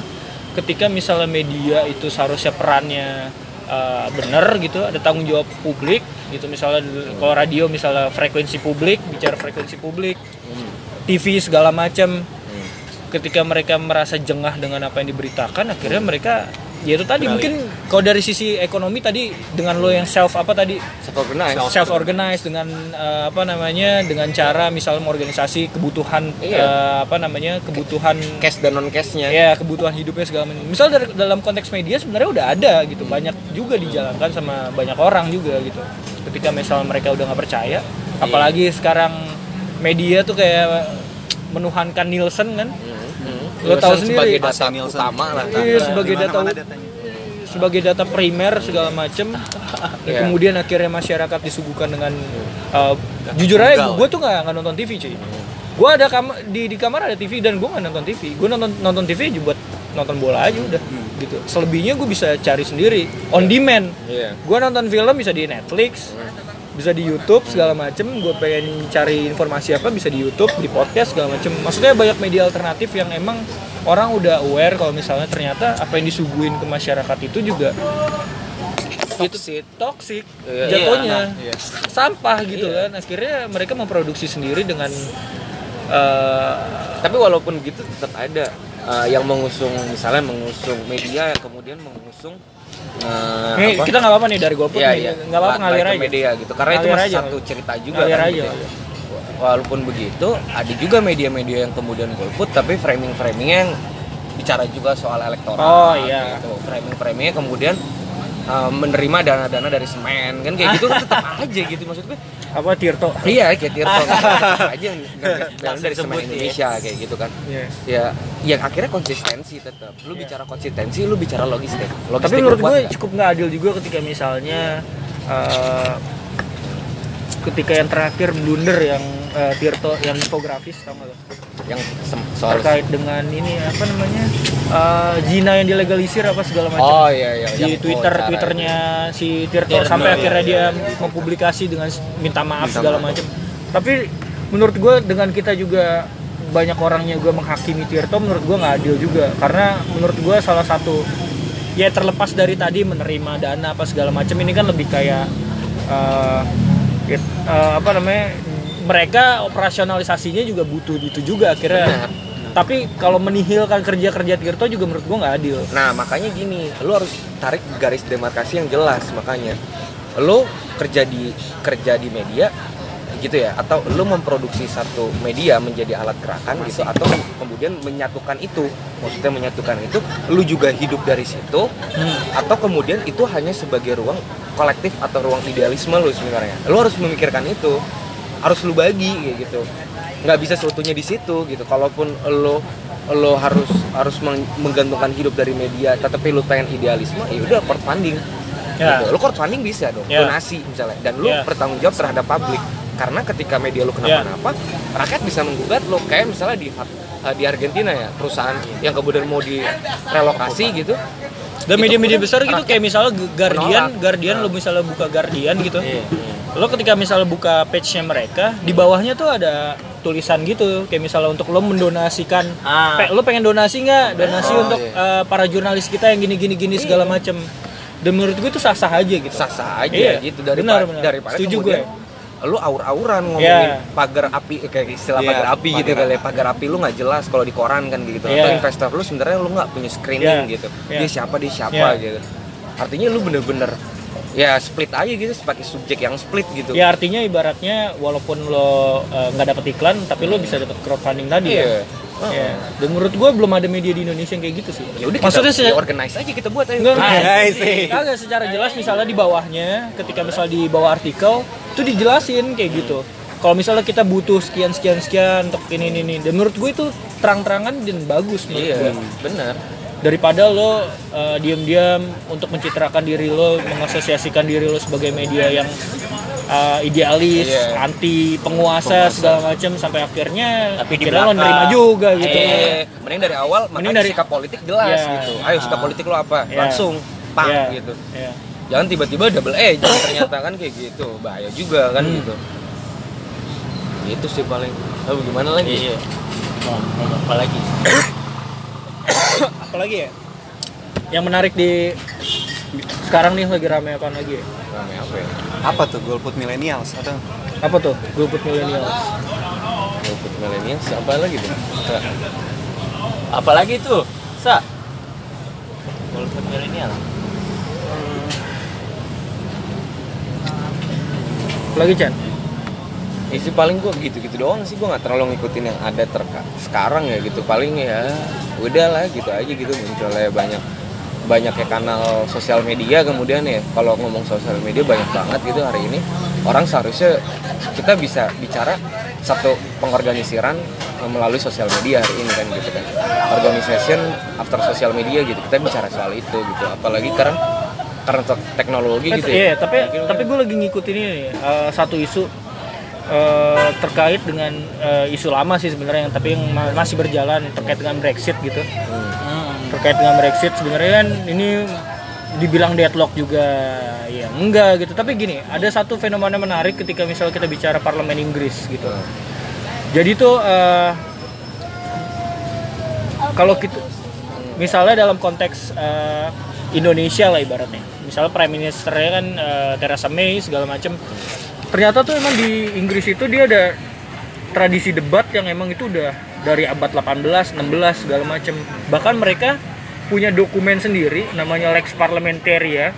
ketika misalnya media itu seharusnya perannya uh, benar gitu ada tanggung jawab publik gitu misalnya kalau radio misalnya frekuensi publik bicara frekuensi publik TV segala macam. Ketika mereka merasa jengah dengan apa yang diberitakan akhirnya mereka ya itu tadi mungkin kalau dari sisi ekonomi tadi dengan lo yang self apa tadi self organize self organize dengan uh, apa namanya dengan cara misalnya mengorganisasi kebutuhan Iya. uh, apa namanya kebutuhan cash dan non cashnya ya kebutuhan hidupnya segala macam. Misal dari dalam konteks media sebenarnya udah ada gitu, banyak juga dijalankan sama banyak orang juga gitu. Ketika misal mereka udah nggak percaya, apalagi sekarang media tuh kayak menuhankan Nielsen kan, Lo tahu sendiri. sebagai data Nielsen. utama lah. Iya sebagai Di data datanya. sebagai data primer segala macem. Dan Iya. kemudian akhirnya masyarakat disuguhkan dengan uh, jujur aja gue tuh nggak nggak nonton TV cuy. Gue ada kam di di kamar ada TV dan gue nggak nonton TV gue nonton nonton TV aja buat nonton bola aja udah gitu. Selebihnya gue bisa cari sendiri on demand. Iya. gue nonton film bisa di Netflix bisa di YouTube segala macem gue pengen cari informasi apa bisa di YouTube di podcast segala macem maksudnya banyak media alternatif yang emang orang udah aware kalau misalnya ternyata apa yang disuguhin ke masyarakat itu juga Toxic. toxic Iya. jatuhnya Iya. sampah gitu kan akhirnya mereka memproduksi sendiri dengan eh, tapi walaupun gitu tetap ada uh, yang mengusung misalnya mengusung media yang kemudian mengusung uh, Nih, apa? kita nggak apa-apa nih dari golput Iya, nih iya. nggak apa-apa Balik ngalir aja media gitu karena itu Ngalir masih aja. satu cerita juga Ngalir kan aja, gitu. walaupun begitu ada juga media-media yang kemudian golput tapi framing-framingnya yang bicara juga soal elektoral Oh, iya. gitu. framing-framingnya kemudian uh, menerima dana-dana dari semen kan kayak gitu tetap aja gitu maksud gue apa Tirto iya kayak Tirto aja yang dari ya. Indonesia kayak gitu kan Iya. ya ya akhirnya konsistensi tetap lu bicara konsistensi lu bicara logistik tapi logistik menurut lu kuat gue nggak? cukup nggak adil juga ketika misalnya eh, ketika yang terakhir blunder yang eh, Tirto yang infografis tau nggak lo? yang soal terkait dengan ini apa namanya eh, zina yang dilegalisir apa segala macam. Oh iya iya di yang- Twitter oh, Twitternya si Tirto Tirto, sampai iya, akhirnya iya, dia mempublikasi dengan minta maaf Minta segala macam. Tapi menurut gue dengan kita juga banyak orangnya gue menghakimi Tirto menurut gue nggak adil juga. Karena menurut gue salah satu ya terlepas dari tadi menerima dana apa segala macam ini kan lebih kayak eh, it- eh, apa namanya mereka operasionalisasinya juga butuh itu juga akhirnya. Benar. tapi kalau menihilkan kerja-kerja Tirto juga menurut gue nggak adil. Nah makanya gini, lu harus tarik garis demarkasi yang jelas makanya. Lu kerja di kerja di media gitu ya atau lu memproduksi satu media menjadi alat gerakan gitu atau kemudian menyatukan itu maksudnya menyatukan itu lu juga hidup dari situ atau kemudian itu hanya sebagai ruang kolektif atau ruang idealisme lu sebenarnya. Lu harus memikirkan itu harus lu bagi kayak gitu nggak bisa seutuhnya di situ gitu kalaupun lo lo harus harus meng- menggantungkan hidup dari media tetapi lu pengen idealisme ya udah crowdfunding Ya. gitu. lo crowdfunding bisa dong Ya. donasi misalnya dan lu Ya. bertanggung jawab terhadap publik karena ketika media lu kenapa-napa rakyat bisa menggugat lo kayak misalnya di eh, di Argentina ya perusahaan yang kemudian mau direlokasi gitu Dan Itu media-media besar gitu kayak misalnya Guardian, menolak. Guardian lo misalnya buka Guardian gitu. Iya. Lo ketika misalnya buka page-nya mereka, di bawahnya tuh ada tulisan gitu kayak misalnya untuk lo mendonasikan Ah. pe- lo pengen donasi nggak donasi Oh, untuk iya. eh, para jurnalis kita yang gini gini gini segala macem dan menurut gue itu sah sah aja gitu sah-sah aja Iya, gitu daripada benar, benar. daripada Setuju kemudian lu aur-auran ngomongin Iya. pagar api eh, kayak istilah Iya, pagar api gitu kali ya. pagar api lu nggak jelas kalau di koran kan gitu Iya. atau investor lu sebenarnya lu nggak punya screening Iya. gitu Iya. dia siapa dia siapa Iya. gitu artinya lu bener-bener ya split aja gitu sebagai subjek yang split gitu ya artinya ibaratnya walaupun lo eh, nggak dapet iklan tapi lo bisa dapet crowdfunding tadi Iya. ya Ya. Dan menurut gue belum ada media di Indonesia yang kayak gitu sih. ya udah Maksudnya kita se- organize aja kita buat aja Enggak, Nice. Kagak secara jelas misalnya di bawahnya ketika misal di bawah artikel itu dijelasin kayak gitu. Kalau misalnya kita butuh sekian sekian sekian untuk ini ini ini dan menurut gue itu terang-terangan dan bagus menurut iya gue. bener daripada lo uh, diam-diam untuk mencitrakan diri lo mengasosiasikan diri lo sebagai media yang uh, idealis Iya. anti penguasa, segala macam sampai akhirnya Tapi di akhirnya lo nerima juga gitu Eh, mending dari awal Mending dari- sikap politik jelas Iya. gitu. Ayo sikap politik lo apa? Iya. Langsung pang Iya. gitu. Iya. Jangan tiba-tiba double agent ternyata kan kayak gitu. Bahaya juga kan Hmm. gitu. Itu sih paling. Lalu gimana lagi? iya mau ngomong apa lagi apalagi ya yang menarik di sekarang nih lagi rame apa lagi ya? Rame apa ya? Apa tuh golput millennials atau apa tuh golput milenial Golput milenial apa lagi tuh? Nggak. apalagi tuh sa golput milenial lagi Chan? Ya sih paling gua gitu-gitu doang sih. Gua nggak terlalu ngikutin yang ada terka sekarang ya gitu. Paling ya udahlah gitu aja gitu. Munculnya banyak banyak ya kanal sosial media kemudian ya. Kalau ngomong sosial media banyak banget gitu hari ini. Orang seharusnya kita bisa bicara satu pengorganisiran melalui sosial media hari ini kan gitu kan. Organization after sosial media gitu. Kita bicara soal itu gitu. Apalagi karena karena tek- teknologi Eh, gitu iya, ya tapi Mungkin- tapi gue lagi ngikutin ini nih, eh, satu isu eh, terkait dengan eh, isu lama sih sebenarnya yang tapi yang ma- masih berjalan terkait dengan Brexit gitu. Hmm. Terkait dengan Brexit sebenarnya kan ini dibilang deadlock juga ya enggak gitu. Tapi gini, ada satu fenomena menarik ketika misalnya kita bicara parlemen Inggris gitu. Jadi tuh eh, kalau kita misalnya dalam konteks eh, Indonesia lah ibaratnya misalnya prime ministernya kan eh, Theresa May segala macam ternyata tuh emang di Inggris itu dia ada tradisi debat yang emang itu udah dari abad 18 16 segala macam bahkan mereka punya dokumen sendiri namanya Lex Parliamentaria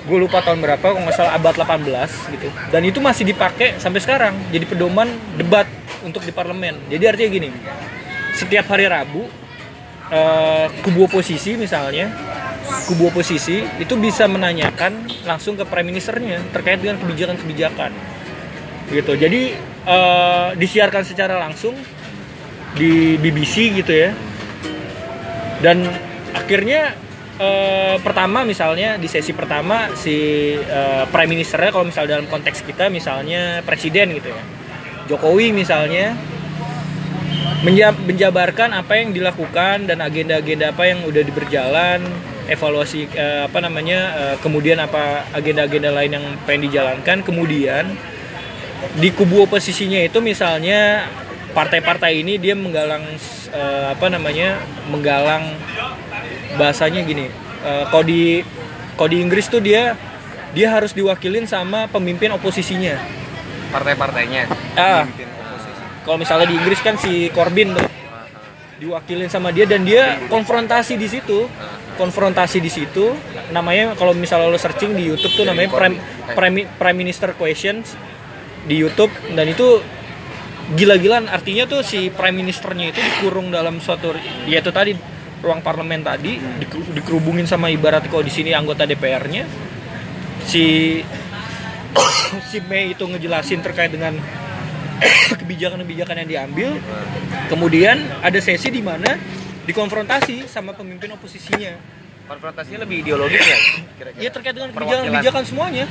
gue lupa tahun berapa kalau nggak salah abad 18 gitu. Dan itu masih dipakai sampai sekarang jadi pedoman debat untuk di parlemen. Jadi artinya gini setiap hari Rabu eh, kubu oposisi misalnya kubu oposisi itu bisa menanyakan langsung ke prime ministernya terkait dengan kebijakan-kebijakan. Gitu. Jadi eh, disiarkan secara langsung di BBC gitu ya. Dan akhirnya eh, pertama misalnya di sesi pertama si eh, prime ministernya kalau misal dalam konteks kita misalnya presiden gitu ya. Jokowi misalnya menja- menjabarkan apa yang dilakukan dan agenda-agenda apa yang udah berjalan evaluasi eh, apa namanya eh, kemudian apa agenda-agenda lain yang pengen dijalankan. Kemudian di kubu oposisinya itu misalnya partai-partai ini dia menggalang eh, apa namanya menggalang bahasanya gini eh, kalau di kalau di Inggris tuh dia dia harus diwakilin sama pemimpin oposisinya. Partai-partainya. Ah. Kalau misalnya di Inggris kan si Corbyn tuh diwakilin sama dia dan dia konfrontasi di situ konfrontasi di situ. Namanya kalau misalnya lo searching di YouTube tuh namanya prime, prime, prime Minister Questions di YouTube. Dan itu gila-gilaan. Artinya tuh si prime ministernya itu dikurung dalam suatu ya itu tadi ruang parlemen tadi. Dikerubungin sama ibarat kalau di sini anggota DPR-nya si si Mei itu ngejelasin terkait dengan kebijakan-kebijakan yang diambil. Kemudian ada sesi di mana dikonfrontasi sama pemimpin oposisinya konfrontasinya lebih ideologis ya kira-kira ya terkait dengan kebijakan-kebijakan semuanya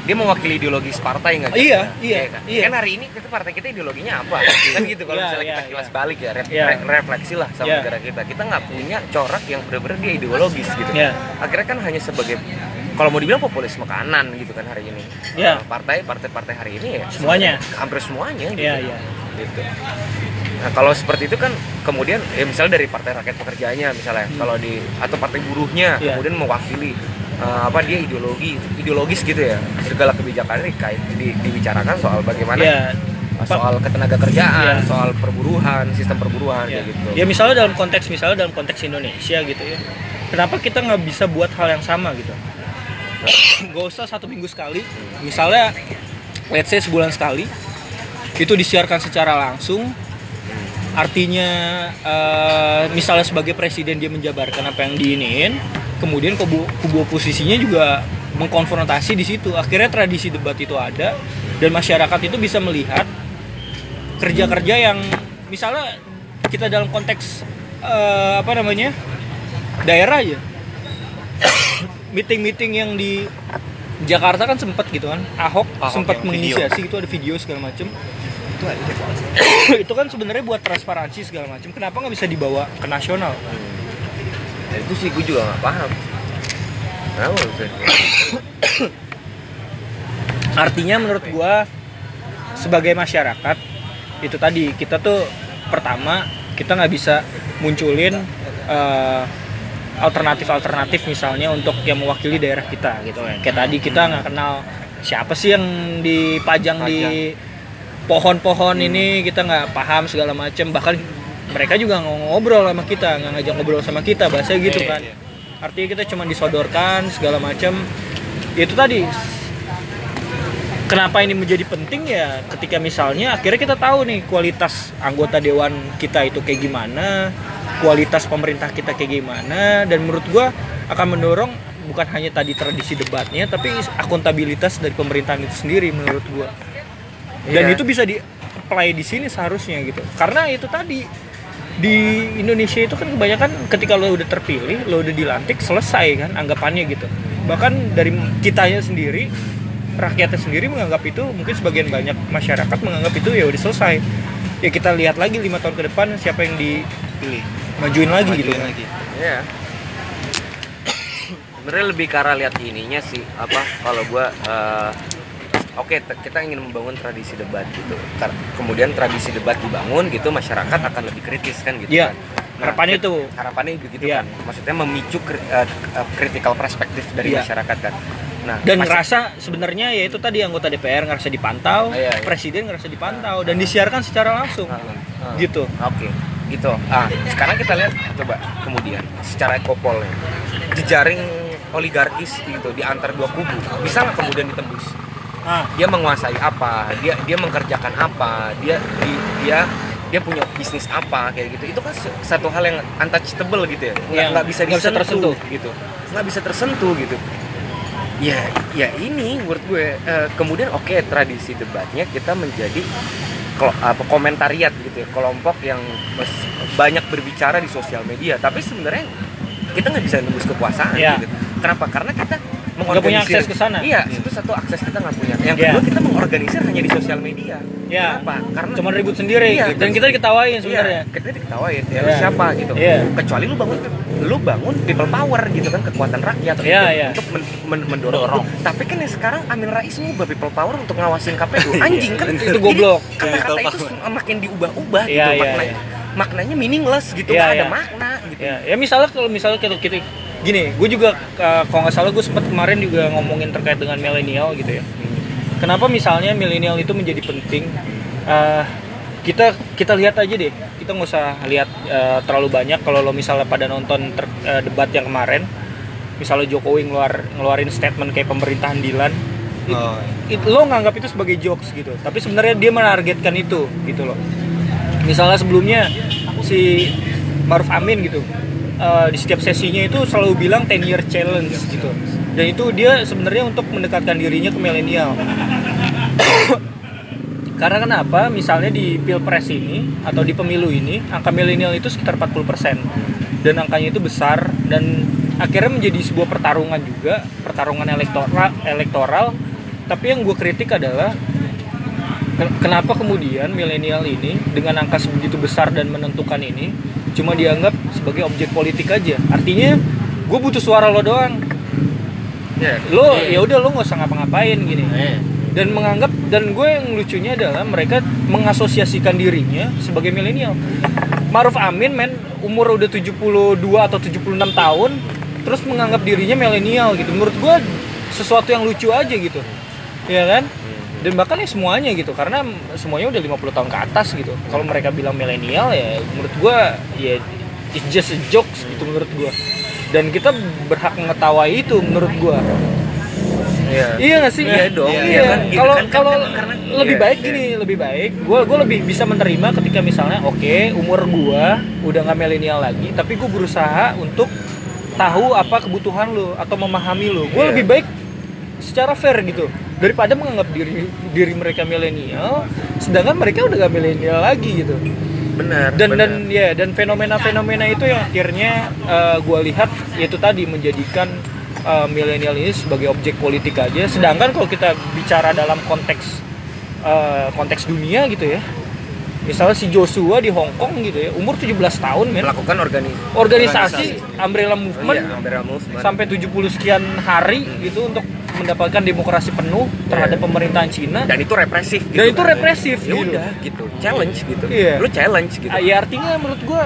dia mewakili ideologis partai nggak Iya, iya, kan? iya. kan hari ini kita partai kita ideologinya apa kan gitu kalau Iya, misalnya iya, kita kilas iya. balik ya, re- Iya. re- refleksi lah sama Iya. negara kita kita nggak punya corak yang benar-benar dia ideologis gitu Iya. akhirnya kan hanya sebagai kalau mau dibilang populisme kanan gitu kan hari ini Iya. Eh, partai partai-partai hari ini ya Semuanya. hampir semuanya gitu. Iya, iya. gitu nah kalau seperti itu kan kemudian ya misalnya dari partai rakyat pekerjaannya misalnya kalau di atau partai buruhnya Hmm. Iya. kemudian mewakili eh, apa dia ideologi ideologis gitu ya segala kebijakan ini kait di- dibicarakan soal bagaimana ya soal ketenaga kerjaan Iya. soal perburuhan sistem perburuhan ya. gitu ya misalnya dalam konteks misalnya dalam konteks Indonesia gitu ya kenapa kita nggak bisa buat hal yang sama gitu gak usah satu minggu sekali misalnya let's say sebulan sekali itu disiarkan secara langsung artinya eh, misalnya sebagai presiden dia menjabarkan apa yang diinin kemudian kubu, kubu oposisinya juga mengkonfrontasi di situ. Akhirnya tradisi debat itu ada dan masyarakat itu bisa melihat kerja-kerja yang misalnya kita dalam konteks eh, apa namanya daerah aja. Meeting-meeting yang di Jakarta kan sempet gitu kan Ahok Ahok sempat menginisiasi itu ada video segala macem Itu ada deh. itu kan sebenarnya buat transparansi segala macam. Kenapa nggak bisa dibawa ke nasional? Nah, itu sih gue juga nggak paham. Kenapa artinya menurut gua sebagai masyarakat itu tadi kita tuh pertama kita nggak bisa munculin eh, alternatif-alternatif misalnya untuk yang mewakili daerah kita gitu ya kayak tadi kita nggak kenal siapa sih yang dipajang di pohon-pohon ini kita nggak paham segala macam bahkan mereka juga nggak ngobrol sama kita nggak ngajak ngobrol sama kita bahasa gitu Iya, kan. iya. artinya kita cuma disodorkan segala macam itu tadi. Kenapa ini menjadi penting ya? Ketika misalnya akhirnya kita tahu nih kualitas anggota dewan kita itu kayak gimana kualitas pemerintah kita kayak gimana dan menurut gua akan mendorong bukan hanya tadi tradisi debatnya tapi akuntabilitas dari pemerintahan itu sendiri menurut gua dan Iya. itu bisa di apply di sini seharusnya gitu karena itu tadi di Indonesia itu kan kebanyakan ketika lo udah terpilih lo udah dilantik selesai kan anggapannya gitu bahkan dari kitanya sendiri rakyatnya sendiri menganggap itu mungkin sebagian banyak masyarakat menganggap itu ya udah selesai ya kita lihat lagi lima tahun ke depan siapa yang Pilih. dimajuin lagi gitu Majuin lagi. Iya. Sebenarnya lebih arah lihat ininya sih apa kalau gua eh, oke te- kita ingin membangun tradisi debat gitu. Kemudian tradisi debat dibangun gitu masyarakat akan lebih kritis kan gitu Iya. kan. Harapannya krit- itu. Harapannya begitu Iya. kan. Maksudnya memicu kri- eh, eh, critical perspektif dari Iya. masyarakat kan. Nah, dan ngerasa sebenarnya ya itu tadi anggota DPR ngerasa dipantau Iya, iya. presiden ngerasa dipantau dan disiarkan secara langsung Ah, ah. gitu Oke, gitu. Ah, sekarang kita lihat coba kemudian secara ekopol jejaring oligarkis gitu di antar dua kubu bisa nggak kemudian ditembus? Ah Dia menguasai apa? Dia dia mengerjakan apa? Dia di- dia dia punya bisnis apa kayak gitu. Itu kan satu hal yang untouchable gitu ya. Nggak, Yang nggak bisa nggak bisa tersentuh. gitu. Nggak bisa tersentuh gitu. Ya, ya ini menurut gue eh, kemudian oke tradisi debatnya kita menjadi apa komentariat gitu ya kelompok yang banyak berbicara di sosial media tapi sebenarnya kita nggak bisa nembus kekuasaan Iya. gitu. Kenapa? Karena kita Nggak punya akses ke sana. Iya, itu satu akses kita nggak punya. Yang Iya. kedua kita mengorganisir hanya di sosial media. ya Kenapa? Karena cuma ribut sendiri Iya, dan kita diketawain sebenarnya Iya, kita diketawain ya lu Iya. siapa gitu. Iya. Kecuali lu bangun lu bangun people power gitu kan kekuatan rakyat Iya, gitu, iya. untuk men- men- mendorong. Dorong. Tapi kan yang sekarang Amin Rais ngubah people power untuk ngawasin KPU. Anjing kan Itu goblok. Kata-kata itu makin diubah-ubah gitu maknanya. Maknanya meaningless gitu, Iya, nggak ada makna gitu. ya ya misalnya kalau misalnya kita, kita gini gue juga uh, kalau nggak salah gue sempat kemarin juga ngomongin terkait dengan milenial gitu ya. Kenapa misalnya milenial itu menjadi penting? Uh, kita kita lihat aja deh. Kita nggak usah lihat uh, terlalu banyak. Kalau lo misalnya pada nonton ter- uh, debat yang kemarin misalnya Jokowi ngeluar ngeluarin statement kayak pemerintahan Dilan it- Oh, it- lo nganggap itu sebagai jokes gitu. Tapi sebenarnya dia menargetkan itu gitu loh. Misalnya sebelumnya si Maruf Amin gitu eh, di setiap sesinya itu selalu bilang 10 year challenge gitu. Dan itu dia sebenarnya untuk mendekatkan dirinya ke milenial. Karena kenapa? Misalnya di pilpres ini atau di pemilu ini angka milenial itu sekitar 40% dan angkanya itu besar dan akhirnya menjadi sebuah pertarungan juga pertarungan elektoral elektoral. Tapi yang gue kritik adalah Ken- Kenapa kemudian milenial ini dengan angka sebegitu besar dan menentukan ini cuma dianggap sebagai objek politik aja? Artinya gue butuh suara lo doang. Iya. Lo ya udah lo nggak usah ngapa-ngapain gini. Eh, Dan menganggap dan gue yang lucunya adalah mereka mengasosiasikan dirinya sebagai milenial. Maruf Amin men umur udah 72 atau 76 tahun terus menganggap dirinya milenial gitu. Menurut gue sesuatu yang lucu aja gitu. Ya kan? Dan bahkan ya semuanya gitu karena semuanya udah 50 tahun ke atas gitu. Kalau mereka bilang milenial ya menurut gua ya it's just a jokes gitu menurut gua. Dan kita berhak mengetahui itu menurut gua. Iya. iya gak sih? Iya dong, iya. Iya kan, gitu kalau kan, kan, kalau kan, lebih iya, baik iya. gini lebih baik. Gua gua lebih bisa menerima ketika misalnya oke umur gua udah nggak milenial lagi tapi gua berusaha untuk tahu apa kebutuhan lo atau memahami lo gua Iya. lebih baik secara fair gitu daripada menganggap diri diri mereka milenial sedangkan mereka udah gak milenial lagi gitu. Benar dan benar. dan ya dan fenomena-fenomena itu yang akhirnya gue lihat yaitu tadi menjadikan eh, milenial ini sebagai objek politik aja. Sedangkan kalau kita bicara dalam konteks eh, konteks dunia gitu ya misalnya si Joshua di Hong Kong gitu ya umur 17 tahun men. Melakukan organi organisasi Umbrella Movement Iya, Umbrella Movement. sampai 70 sekian hari gitu untuk mendapatkan demokrasi penuh terhadap Iya. pemerintahan Cina. Dan itu represif gitu Dan itu kan. represif, ya gitu. udah gitu. Challenge gitu. Iya. lu challenge gitu. Ah, ya artinya menurut gua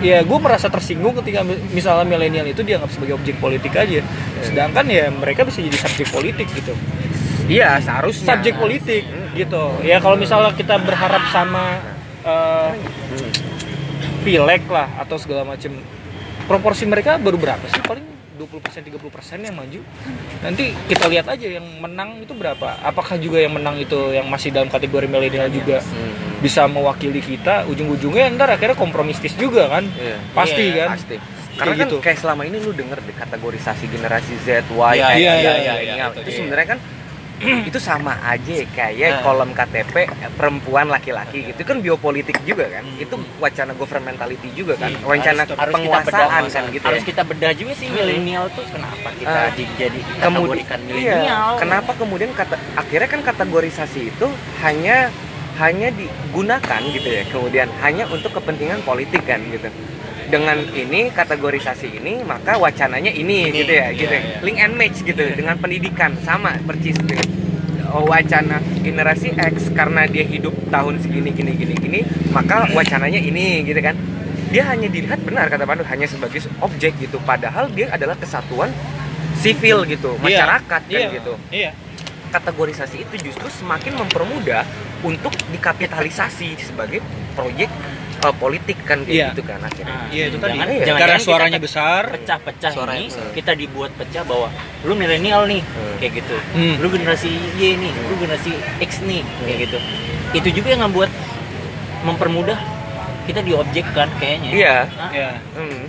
ya gue merasa tersinggung ketika mi- misalnya milenial itu dianggap sebagai objek politik aja. Sedangkan ya mereka bisa jadi subjek politik gitu. Iya seharusnya. Subjek politik gitu. Ya kalau misalnya kita berharap sama eh, pileg lah atau segala macam proporsi mereka baru berapa sih paling 20% 30% yang maju nanti kita lihat aja yang menang itu berapa apakah juga yang menang itu yang masih dalam kategori milenial juga Hmm. bisa mewakili kita ujung-ujungnya ntar akhirnya kompromistis juga kan Iya. pasti Iya, kan pasti karena kan gitu. kayak selama ini lu denger deh kategorisasi generasi Z, Y, Iya, X, iya, Y, iya, milenial. iya, itu iya. sebenarnya kan itu sama aja kayak Nah. kolom KTP perempuan laki-laki gitu. Kan biopolitik juga kan. Hmm. itu wacana governmentality juga kan. Iya, wacana harus- harus kita penguasaan bedah, kan gitu harus ya. kita bedah juga sih milenial tuh kenapa kita di- jadi kemudian kategorikan iya, milenial? Kenapa kemudian kata akhirnya kan kategorisasi itu hanya hanya digunakan gitu ya kemudian hanya untuk kepentingan politik kan gitu dengan ini kategorisasi ini maka wacananya ini, Ini, gitu ya iya, gitu iya. link and match gitu. Dengan pendidikan sama percis dengan oh, wacana generasi X karena dia hidup tahun segini gini gini gini maka wacananya ini gitu kan. Dia hanya dilihat benar kata Pandu hanya sebagai objek gitu. Padahal dia adalah kesatuan sipil gitu. Iya, masyarakat kan iya, gitu. Iya. Kategorisasi itu justru semakin mempermudah untuk dikapitalisasi sebagai proyek uh, politik kan kayak Iya. gitu kan akhirnya Nah, Iya, itu tadi. jangan- Iya. jangan- karena suaranya kita besar pecah-pecah ini besar. kita dibuat pecah bahwa lu milenial nih Hmm. kayak gitu Hmm. lu generasi Y nih lu generasi X nih kayak gitu itu juga yang membuat mempermudah kita diobjekkan kayaknya iya Hah? ya hmm.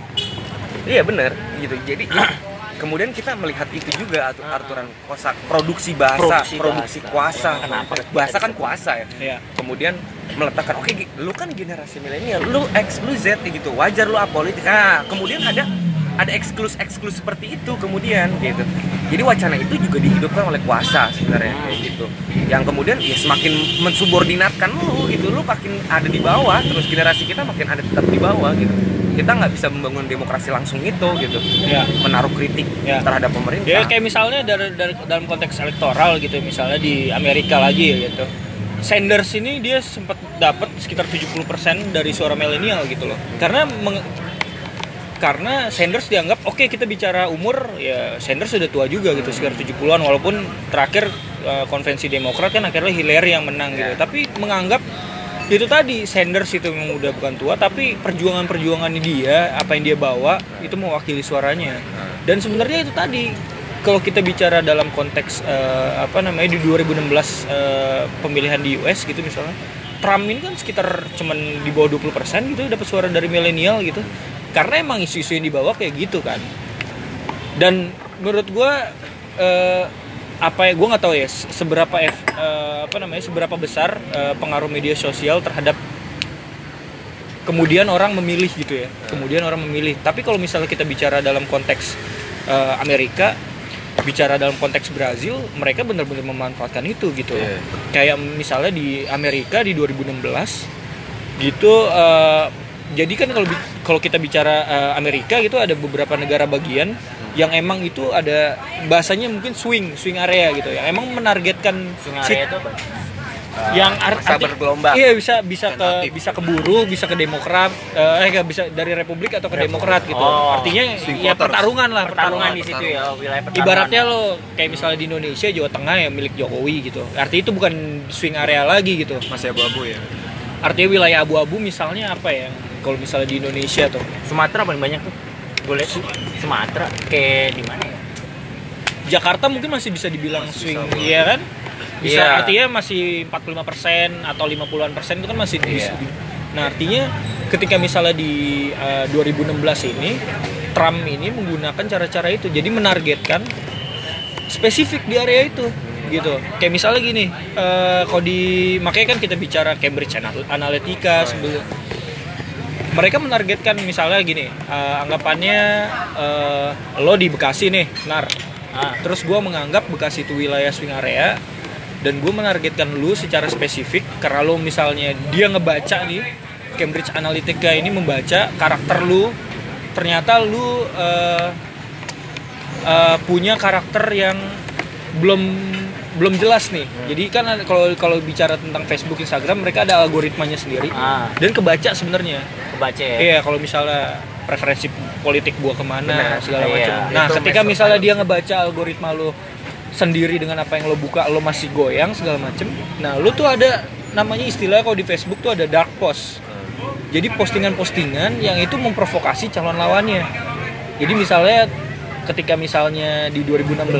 iya benar gitu jadi kemudian kita melihat itu juga atu- aturan kosa produksi bahasa Produksi produksi, bahasa. kuasa Kenapa? bahasa kan kuasa ya ya kemudian meletakkan oke Gi, lu kan generasi milenial lu X lu Z gitu wajar lu apolitik. Nah kemudian ada ada eksklus eksklus seperti itu kemudian gitu. Jadi wacana itu juga dihidupkan oleh kuasa sebenarnya kayak gitu. Yang kemudian ya semakin mensubordinatkan lu gitu lu makin ada di bawah terus generasi kita makin ada tetap di bawah gitu. Kita nggak bisa membangun demokrasi langsung itu gitu. Ya menaruh kritik Ya. terhadap pemerintah. Ya kayak misalnya dari, dari dalam konteks elektoral gitu misalnya di Amerika lagi gitu. Sanders ini dia sempat dapat sekitar 70% dari suara milenial gitu loh. Karena meng- karena Sanders dianggap oke kita bicara umur ya Sanders sudah tua juga gitu sekitar 70-an walaupun terakhir eh, konvensi Demokrat kan akhirnya Hillary yang menang gitu. Ya. Tapi menganggap itu tadi Sanders itu memang udah bukan tua tapi perjuangan-perjuangannya dia apa yang dia bawa itu mewakili suaranya dan sebenarnya itu tadi kalau kita bicara dalam konteks eh, apa namanya di 2016 eh, pemilihan di US gitu misalnya Trump ini kan sekitar cuman di bawah 20% gitu dapat suara dari milenial gitu. Karena emang isu-isu yang dibawa kayak gitu kan. Dan menurut gua eh, apa ya gue nggak tahu ya se- seberapa ef- eh, apa namanya seberapa besar eh, pengaruh media sosial terhadap kemudian orang memilih gitu ya kemudian orang memilih. Tapi kalau misalnya kita bicara dalam konteks eh, Amerika bicara dalam konteks Brazil mereka benar-benar memanfaatkan itu gitu Iya. kayak misalnya di Amerika di 2016 gitu eh, jadi kan kalau kalau kita bicara eh, Amerika gitu ada beberapa negara bagian yang emang itu ada bahasanya mungkin swing swing area gitu ya emang menargetkan si- area itu apa? Yang ar- masa arti- bergelombang. iya bisa bisa ke Alternatif. bisa ke buruh bisa ke demokrat eh eh, bisa dari republik atau ke demokrat gitu. Oh. artinya Swing ya pertarungan lah pertarungan pertarungan di situ ya wilayah pertarungan. Ibaratnya lo kayak misalnya di Indonesia Jawa Tengah ya milik Jokowi gitu. Artinya itu bukan swing area lagi gitu. Masih abu-abu ya? Artinya wilayah abu-abu misalnya apa ya kalau misalnya di Indonesia tuh? Sumatera paling banyak tuh. Gue lihat Sumatera kayak di mana ya? Jakarta mungkin masih bisa dibilang swing bisa, iya kan bisa Iya. artinya masih 45% atau 50-an persen itu kan masih bisa Iya. nah artinya ketika misalnya di eh, 2016 ini Trump ini menggunakan cara-cara itu jadi menargetkan spesifik di area itu gitu kayak misalnya gini eh, kalau di makanya kan kita bicara Cambridge Anal- Analytica sebelum mereka menargetkan misalnya gini eh, anggapannya eh, lo di Bekasi nih nar Ah. terus gue menganggap Bekasi itu wilayah swing area dan gue menargetkan lu secara spesifik karena lo misalnya dia ngebaca nih Cambridge Analytica ini membaca karakter lu ternyata lu eh, eh, punya karakter yang belum belum jelas nih. Jadi kan kalau kalau bicara tentang Facebook Instagram mereka ada algoritmanya sendiri ah. dan kebaca sebenarnya. Kebaca ya? Iya, kalau misalnya preferensi politik gua ke mana Benar, segala iya. macam. Nah, Itu ketika misalnya dia ngebaca algoritma lo sendiri dengan apa yang lo buka, lo masih goyang segala macem. Nah, lo tuh ada namanya istilah kalau di Facebook tuh ada dark post. Jadi postingan-postingan yang itu memprovokasi calon lawannya. Jadi misalnya ketika misalnya di 2016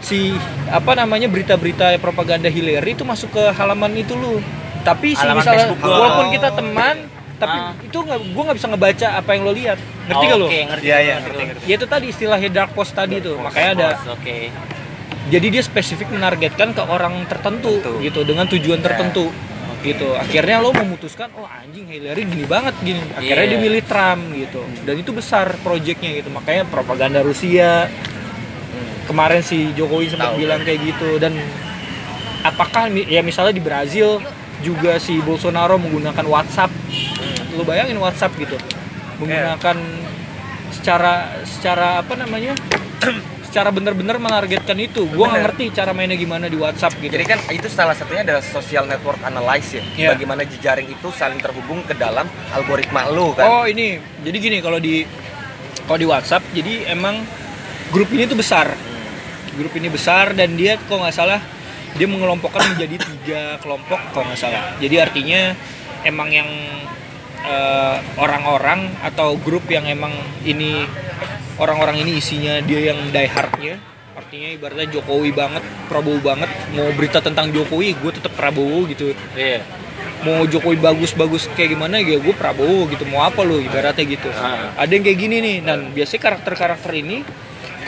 si apa namanya berita-berita propaganda Hillary itu masuk ke halaman itu lu. Tapi si Halaman misalnya Facebook walaupun kita teman, tapi Ah. itu nggak gue nggak bisa ngebaca apa yang lo lihat. Ngerti gak lo? Oke, ngerti. Iya, iya, ngerti. ngerti. Ya itu tadi istilahnya dark post tadi tuh. Makanya ada Oke. jadi dia spesifik menargetkan ke orang tertentu Tertentu. gitu dengan tujuan Ya. tertentu gitu akhirnya lo memutuskan oh anjing Hillary gini banget gini akhirnya Iya. dia milih Trump gitu dan itu besar proyeknya gitu makanya propaganda Rusia kemarin si Jokowi sempat Tahu. bilang kayak gitu dan apakah ya misalnya di Brazil juga si Bolsonaro menggunakan WhatsApp lo bayangin WhatsApp gitu. Menggunakan secara secara apa namanya? Secara bener-bener menargetkan itu. Gue nggak ngerti cara mainnya gimana di WhatsApp gitu. Jadi kan itu salah satunya adalah social network analysis ya. Iya. Bagaimana jejaring itu saling terhubung ke dalam algoritma lu kan. oh ini. Jadi gini kalau di kalau di WhatsApp jadi emang grup ini tuh besar. Grup ini besar dan dia kalau nggak salah dia mengelompokkan menjadi tiga kelompok kalau nggak salah. Jadi artinya emang yang eh, orang-orang atau grup yang emang ini orang-orang ini isinya dia yang die hardnya artinya ibaratnya Jokowi banget Prabowo banget. Mau berita tentang Jokowi gue tetap Prabowo gitu. Iya. mau Jokowi bagus-bagus kayak gimana ya gue Prabowo gitu. Mau apa lo ibaratnya gitu. Ah. ada yang kayak gini nih. Dan biasanya karakter-karakter ini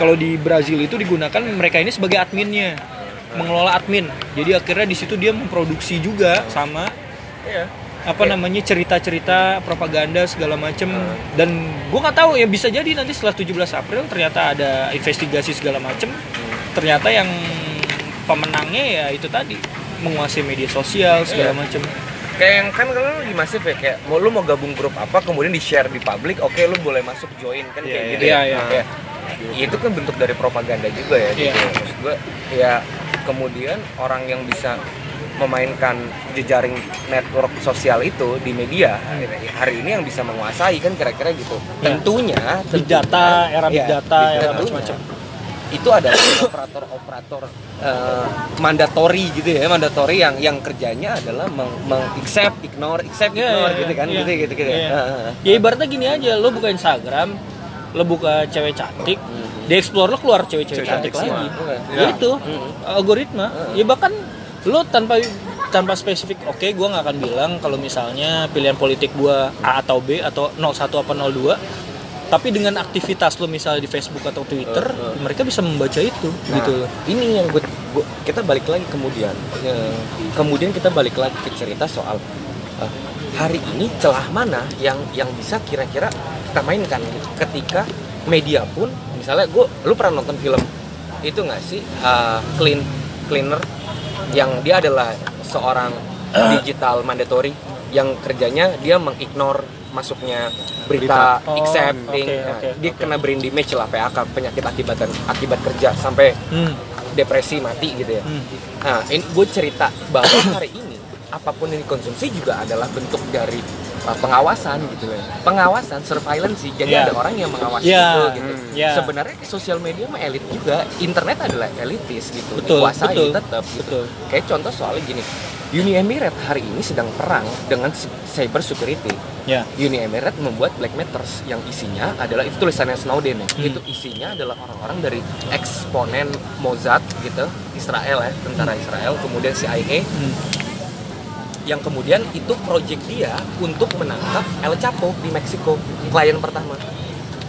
kalau di Brazil itu digunakan mereka ini sebagai adminnya. Mengelola admin. Jadi akhirnya di situ dia memproduksi juga sama Iya. Apa namanya cerita-cerita propaganda segala macem dan gue nggak tahu ya bisa jadi nanti setelah 17 April ternyata ada investigasi segala macem ternyata yang pemenangnya ya itu tadi menguasai media sosial segala Iya. macem Kayak yang kan kalau lu di masif ya kayak mau lu mau gabung grup apa kemudian di share di publik, oke lu boleh masuk join kan Iya, kayak iya. gitu Iya, ya. iya. Nah, ya. Itu kan bentuk dari propaganda juga ya gitu. Iya. Maksud gua ya kemudian orang yang bisa memainkan jejaring network sosial itu di media hari ini yang bisa menguasai kan kira-kira gitu. Ya. Tentunya, big data era big ya, data era macam-macam itu adalah operator-operator eh, mandatori gitu ya mandatori yang yang kerjanya adalah meng, meng- accept ignore accept Iya, ignore iya, gitu kan iya. gitu gitu gitu Iya. Heeh. ya ibaratnya gini aja lo buka Instagram lo buka cewek cantik di explore lo keluar cewek-cewek Cewek cantik, cantik lagi ya Iya. itu Mm. algoritma ya bahkan lo tanpa tanpa spesifik oke gua nggak akan bilang kalau misalnya pilihan politik gua A atau B atau 01 apa 02 tapi dengan aktivitas lo misalnya di Facebook atau Twitter mereka bisa membaca itu Nah, gitu loh. ini yang gue, gue- kita balik lagi kemudian. Ya, kemudian kita balik lagi ke cerita soal eh, hari ini celah mana yang yang bisa kira-kira kita mainkan gitu. ketika media pun misalnya gue lu pernah nonton film itu nggak sih? Eh, clean cleaner yang dia adalah seorang digital mandatory yang kerjanya dia mengignore masuknya berita, Berita. Oh, accepting oke, Nah, oke, dia oke. kena brain damage lah PHK penyakit akibat akibat kerja sampai hmm. depresi mati gitu ya. Hmm. Nah, ini gue cerita bahwa hari ini apa pun yang dikonsumsi juga adalah bentuk dari pengawasan gitu loh. Pengawasan, surveillance sih. Jadi Iya. ada orang yang mengawasi Iya, itu gitu. iya. Sebenarnya sosial media mah elit juga. Internet adalah elitis gitu. Betul, Dikuasai betul, tetap gitu. betul. Kayak contoh soalnya gini. Uni Emirat hari ini sedang perang dengan cyber security. ya Uni Emirat membuat black matters yang isinya adalah itu tulisannya Snowden ya. Hmm. Itu isinya adalah orang-orang dari eksponen Mossad gitu, Israel ya, tentara Israel, kemudian CIA Hmm. Yang kemudian itu project dia untuk menangkap El Chapo di Meksiko, klien pertama.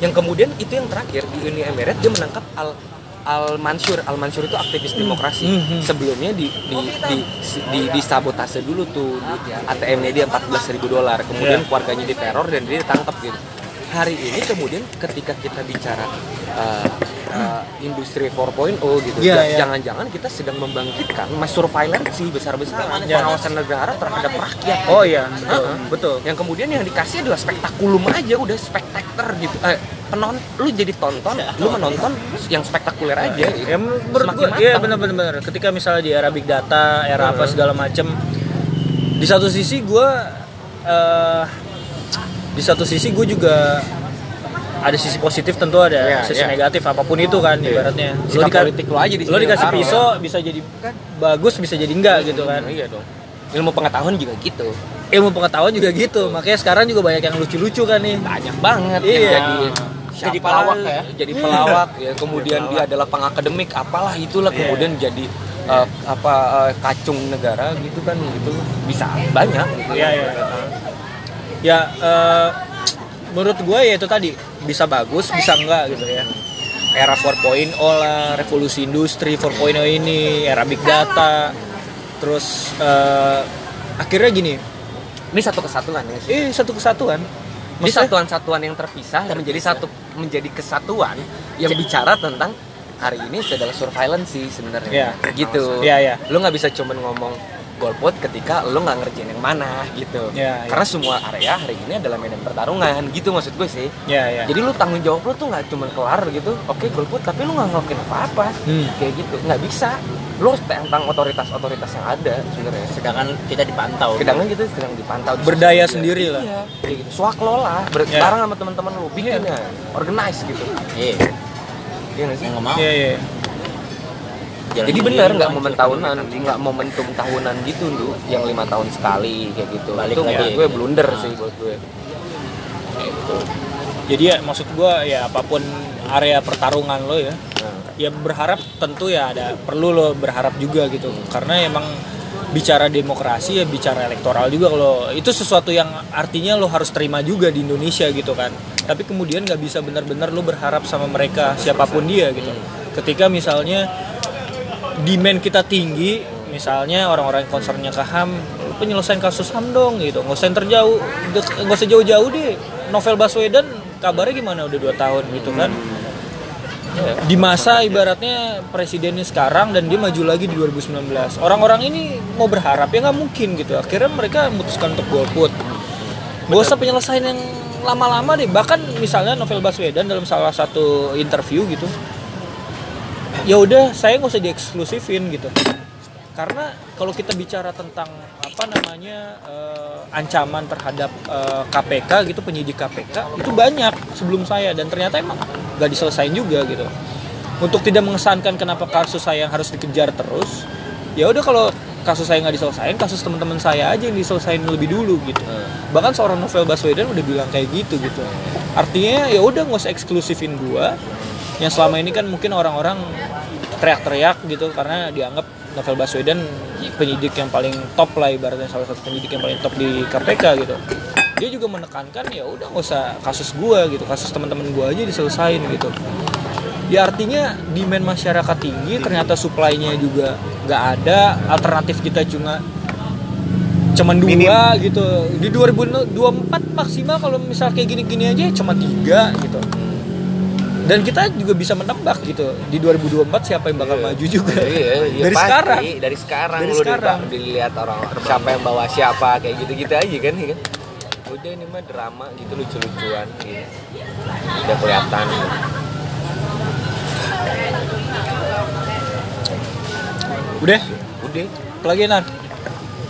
Yang kemudian itu yang terakhir di Uni Emirat dia menangkap Al Al Mansur. Al Mansur itu aktivis demokrasi. Hmm, hmm. sebelumnya di di di di, disabotase dulu tuh. ATM-nya dia 14.000 ribu dolar. Kemudian Iya. keluarganya diteror dan dia ditangkap gitu hari ini kemudian ketika kita bicara uh, uh, industri 4.0 gitu Iya, ja- iya. jangan-jangan kita sedang membangkitkan mass surveillance besar-besaran Iya. pengawasan negara terhadap rakyat Oh iya, betul. Heeh. betul. yang kemudian yang dikasih adalah spektakulum aja udah spektakuler gitu eh, penon lu jadi tonton lu menonton yang spektakuler aja gitu. Ya menurut Semakin iya benar-benar. benar. Ketika misalnya di era big data, era apa segala macem, di satu sisi gue, eh di satu sisi gue juga ada sisi positif tentu ada Iya, sisi iya. negatif apa pun itu kan ibaratnya. Sikap dika- politik lo aja di lo dikasih pisau bisa jadi bagus bisa jadi enggak gitu kan. iya dong ilmu pengetahuan juga gitu Ilmu pengetahuan juga gitu. Makanya sekarang juga banyak yang lucu-lucu kan nih. banyak banget Iya. yang jadi Jadi siapa pelawak lah, ya? jadi pelawak ya kemudian dia adalah pengakademik apalah itulah Iya. kemudian jadi eh, apa eh, kacung negara gitu kan gitu bisa banyak gitu Iya, iya. Ya, eh, menurut gue ya itu tadi bisa bagus, bisa enggak gitu ya. Era 4.0 lah, revolusi industri 4.0 ini, era big data. Terus eh, akhirnya gini, ini satu kesatuan ya sih eh satu kesatuan. Ini satuan-satuan yang terpisah, menjadi satu menjadi kesatuan yang bicara tentang hari ini adalah surveillance sih sebenarnya. Iya. Gitu. Iya, iya. Lu nggak bisa cuman ngomong golput ketika lu nggak ngerjain yang mana gitu. Iya, iya. Karena semua area hari ini adalah medan pertarungan gitu maksud gue sih. Ya, ya. Jadi lu tanggung jawab lu tuh nggak cuman kelar gitu. Oke golput tapi lu nggak ngelakuin apa-apa. Hmm. Kayak gitu. Nggak bisa. Lu harus tentang otoritas-otoritas yang ada sebenarnya. sedangkan kita dipantau Sedangkan gitu sedang dipantau di Berdaya sendiri lah. Iya, kayak gitu. Swaklola, ber- Iya. bareng sama teman-teman lu, bikin ya, organize gitu. iya Iya nggak sih? yang nggak mau Iya, iya. Jalan Jadi sendiri, benar nggak momen tahunan, nggak momentum tahunan gitu tuh, yang lima tahun sekali kayak gitu. Balik itu menurut gue blunder Nah. sih buat gue. Gitu. Jadi ya maksud gue ya apa pun area pertarungan lo ya, Nah, ya berharap tentu ya ada perlu lo berharap juga gitu karena emang bicara demokrasi ya bicara elektoral juga kalau itu sesuatu yang artinya lo harus terima juga di Indonesia gitu kan tapi kemudian nggak bisa benar-benar lo berharap sama mereka siapa pun dia gitu ketika misalnya demand kita tinggi misalnya orang-orang yang concernnya ke HAM penyelesaian kasus HAM dong gitu. Nggak usah terjauh nggak usah jauh-jauh deh. Novel Baswedan kabarnya gimana? Udah dua tahun gitu kan? Di masa ibaratnya presidennya sekarang dan dia maju lagi di 2019 orang-orang ini mau berharap ya nggak mungkin gitu. Akhirnya mereka memutuskan untuk golput. Gak usah penyelesaian yang lama-lama deh. Bahkan misalnya Novel Baswedan dalam salah satu interview gitu ya udah saya nggak usah dieksklusifin gitu. Karena kalau kita bicara tentang apa namanya eh, ancaman terhadap eh, KPK gitu penyidik KPK itu banyak sebelum saya. Dan ternyata emang gak diselesain juga gitu. Untuk tidak mengesankan kenapa kasus saya yang harus dikejar terus ya udah kalau kasus saya nggak diselesain kasus teman-teman saya aja yang diselesain lebih dulu gitu. Bahkan seorang novel Baswedan udah bilang kayak gitu gitu. Artinya ya udah nggak usah eksklusifin gua yang selama ini kan mungkin orang-orang teriak-teriak gitu karena dianggap Novel Baswedan penyidik yang paling top lah ibaratnya salah satu penyidik yang paling top di KPK gitu. Dia juga menekankan ya udah nggak usah kasus gua gitu kasus teman-teman gua aja diselesain gitu. Ya artinya demand masyarakat tinggi ternyata supply-nya juga nggak ada alternatif kita cuma cuman dua gitu. Di 2024 maksimal kalau misal kayak gini-gini aja cuma tiga gitu dan kita juga bisa menebak gitu. Di 2024 siapa yang bakal maju juga? Iya, iya, dari pasti. sekarang. Dari sekarang Dari sekarang. dilihat- orang siapa yang bawa siapa kayak gitu-gitu aja kan ya kan? Udah ini mah drama gitu lucu-lucuan. Gitu udah kelihatan. Udah? Udah. Lagi nan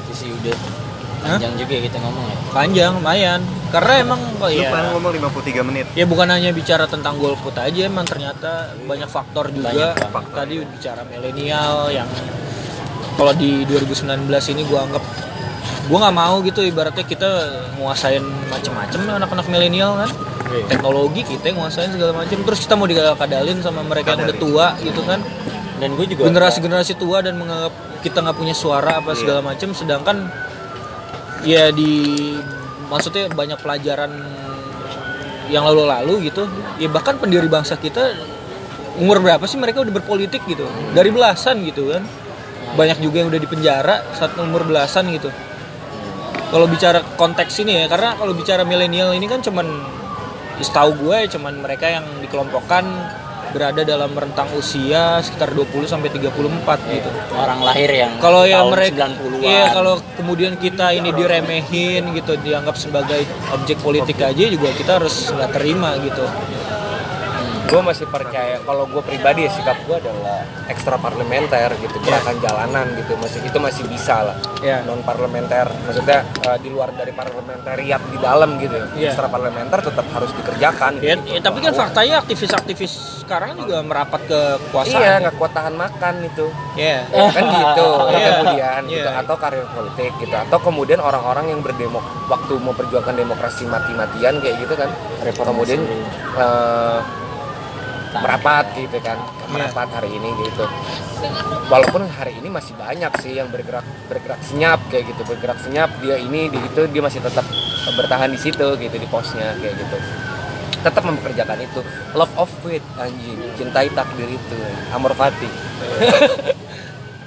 sisi udah panjang juga kita ngomong ya. Panjang lumayan. Karena emang kok Lu ya paling ngomong 53 menit. ya bukan hanya bicara tentang golput aja emang ternyata banyak faktor juga. Banyak faktor. tadi bicara milenial yang kalau di 2019 ini gua anggap gua nggak mau gitu ibaratnya kita nguasain macem-macem anak-anak milenial kan. Teknologi kita yang nguasain segala macam terus kita mau dikadalin sama mereka yang udah tua gitu kan. Dan gue juga generasi-generasi tua dan menganggap kita nggak punya suara apa segala macam sedangkan ya di maksudnya banyak pelajaran yang lalu-lalu gitu. Ya bahkan pendiri bangsa kita umur berapa sih mereka udah berpolitik gitu? Dari belasan gitu kan. Banyak juga yang udah di penjara saat umur belasan gitu. Kalau bicara konteks ini ya karena kalau bicara milenial ini kan cuman setahu gue cuman mereka yang dikelompokkan berada dalam rentang usia sekitar 20 sampai 34 gitu. orang lahir yang kalau yang mereka 90-an. iya kalau kemudian kita ini diremehin gitu dianggap sebagai objek politik aja juga kita harus nggak terima gitu gue masih percaya kalau gue pribadi ya sikap gue adalah ekstra parlementer gitu gerakan jalanan gitu masih itu masih bisa lah Iya. non parlementer maksudnya eh, di luar dari parlementariat di dalam gitu Iya. ekstra parlementer tetap harus dikerjakan Ya, gitu. ya, tapi kan faktanya aktivis-aktivis sekarang juga merapat ke kekuasaan. iya nggak kuat tahan makan itu Iya. kan gitu Iya. kemudian gitu Iya. atau karir politik gitu atau kemudian orang-orang yang berdemo waktu memperjuangkan demokrasi mati-matian kayak gitu kan kemudian eh, merapat. Gitu kan. Merapat hari ini gitu. Walaupun hari ini masih banyak sih yang bergerak bergerak senyap kayak gitu. Bergerak senyap dia ini di itu dia masih tetap bertahan di situ gitu di posnya kayak gitu. Tetap mempekerjakan itu. Love of fate anjing. Cintai takdir itu. Amor fati.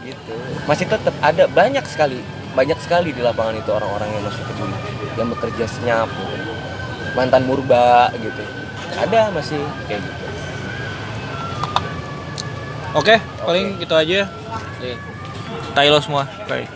Gitu. Masih tetap ada banyak sekali banyak sekali di lapangan itu orang-orang yang masih peduli yang bekerja senyap gitu. mantan murba gitu. Ada masih kayak gitu Oke, paling gitu aja. Tai lo semua. Bye.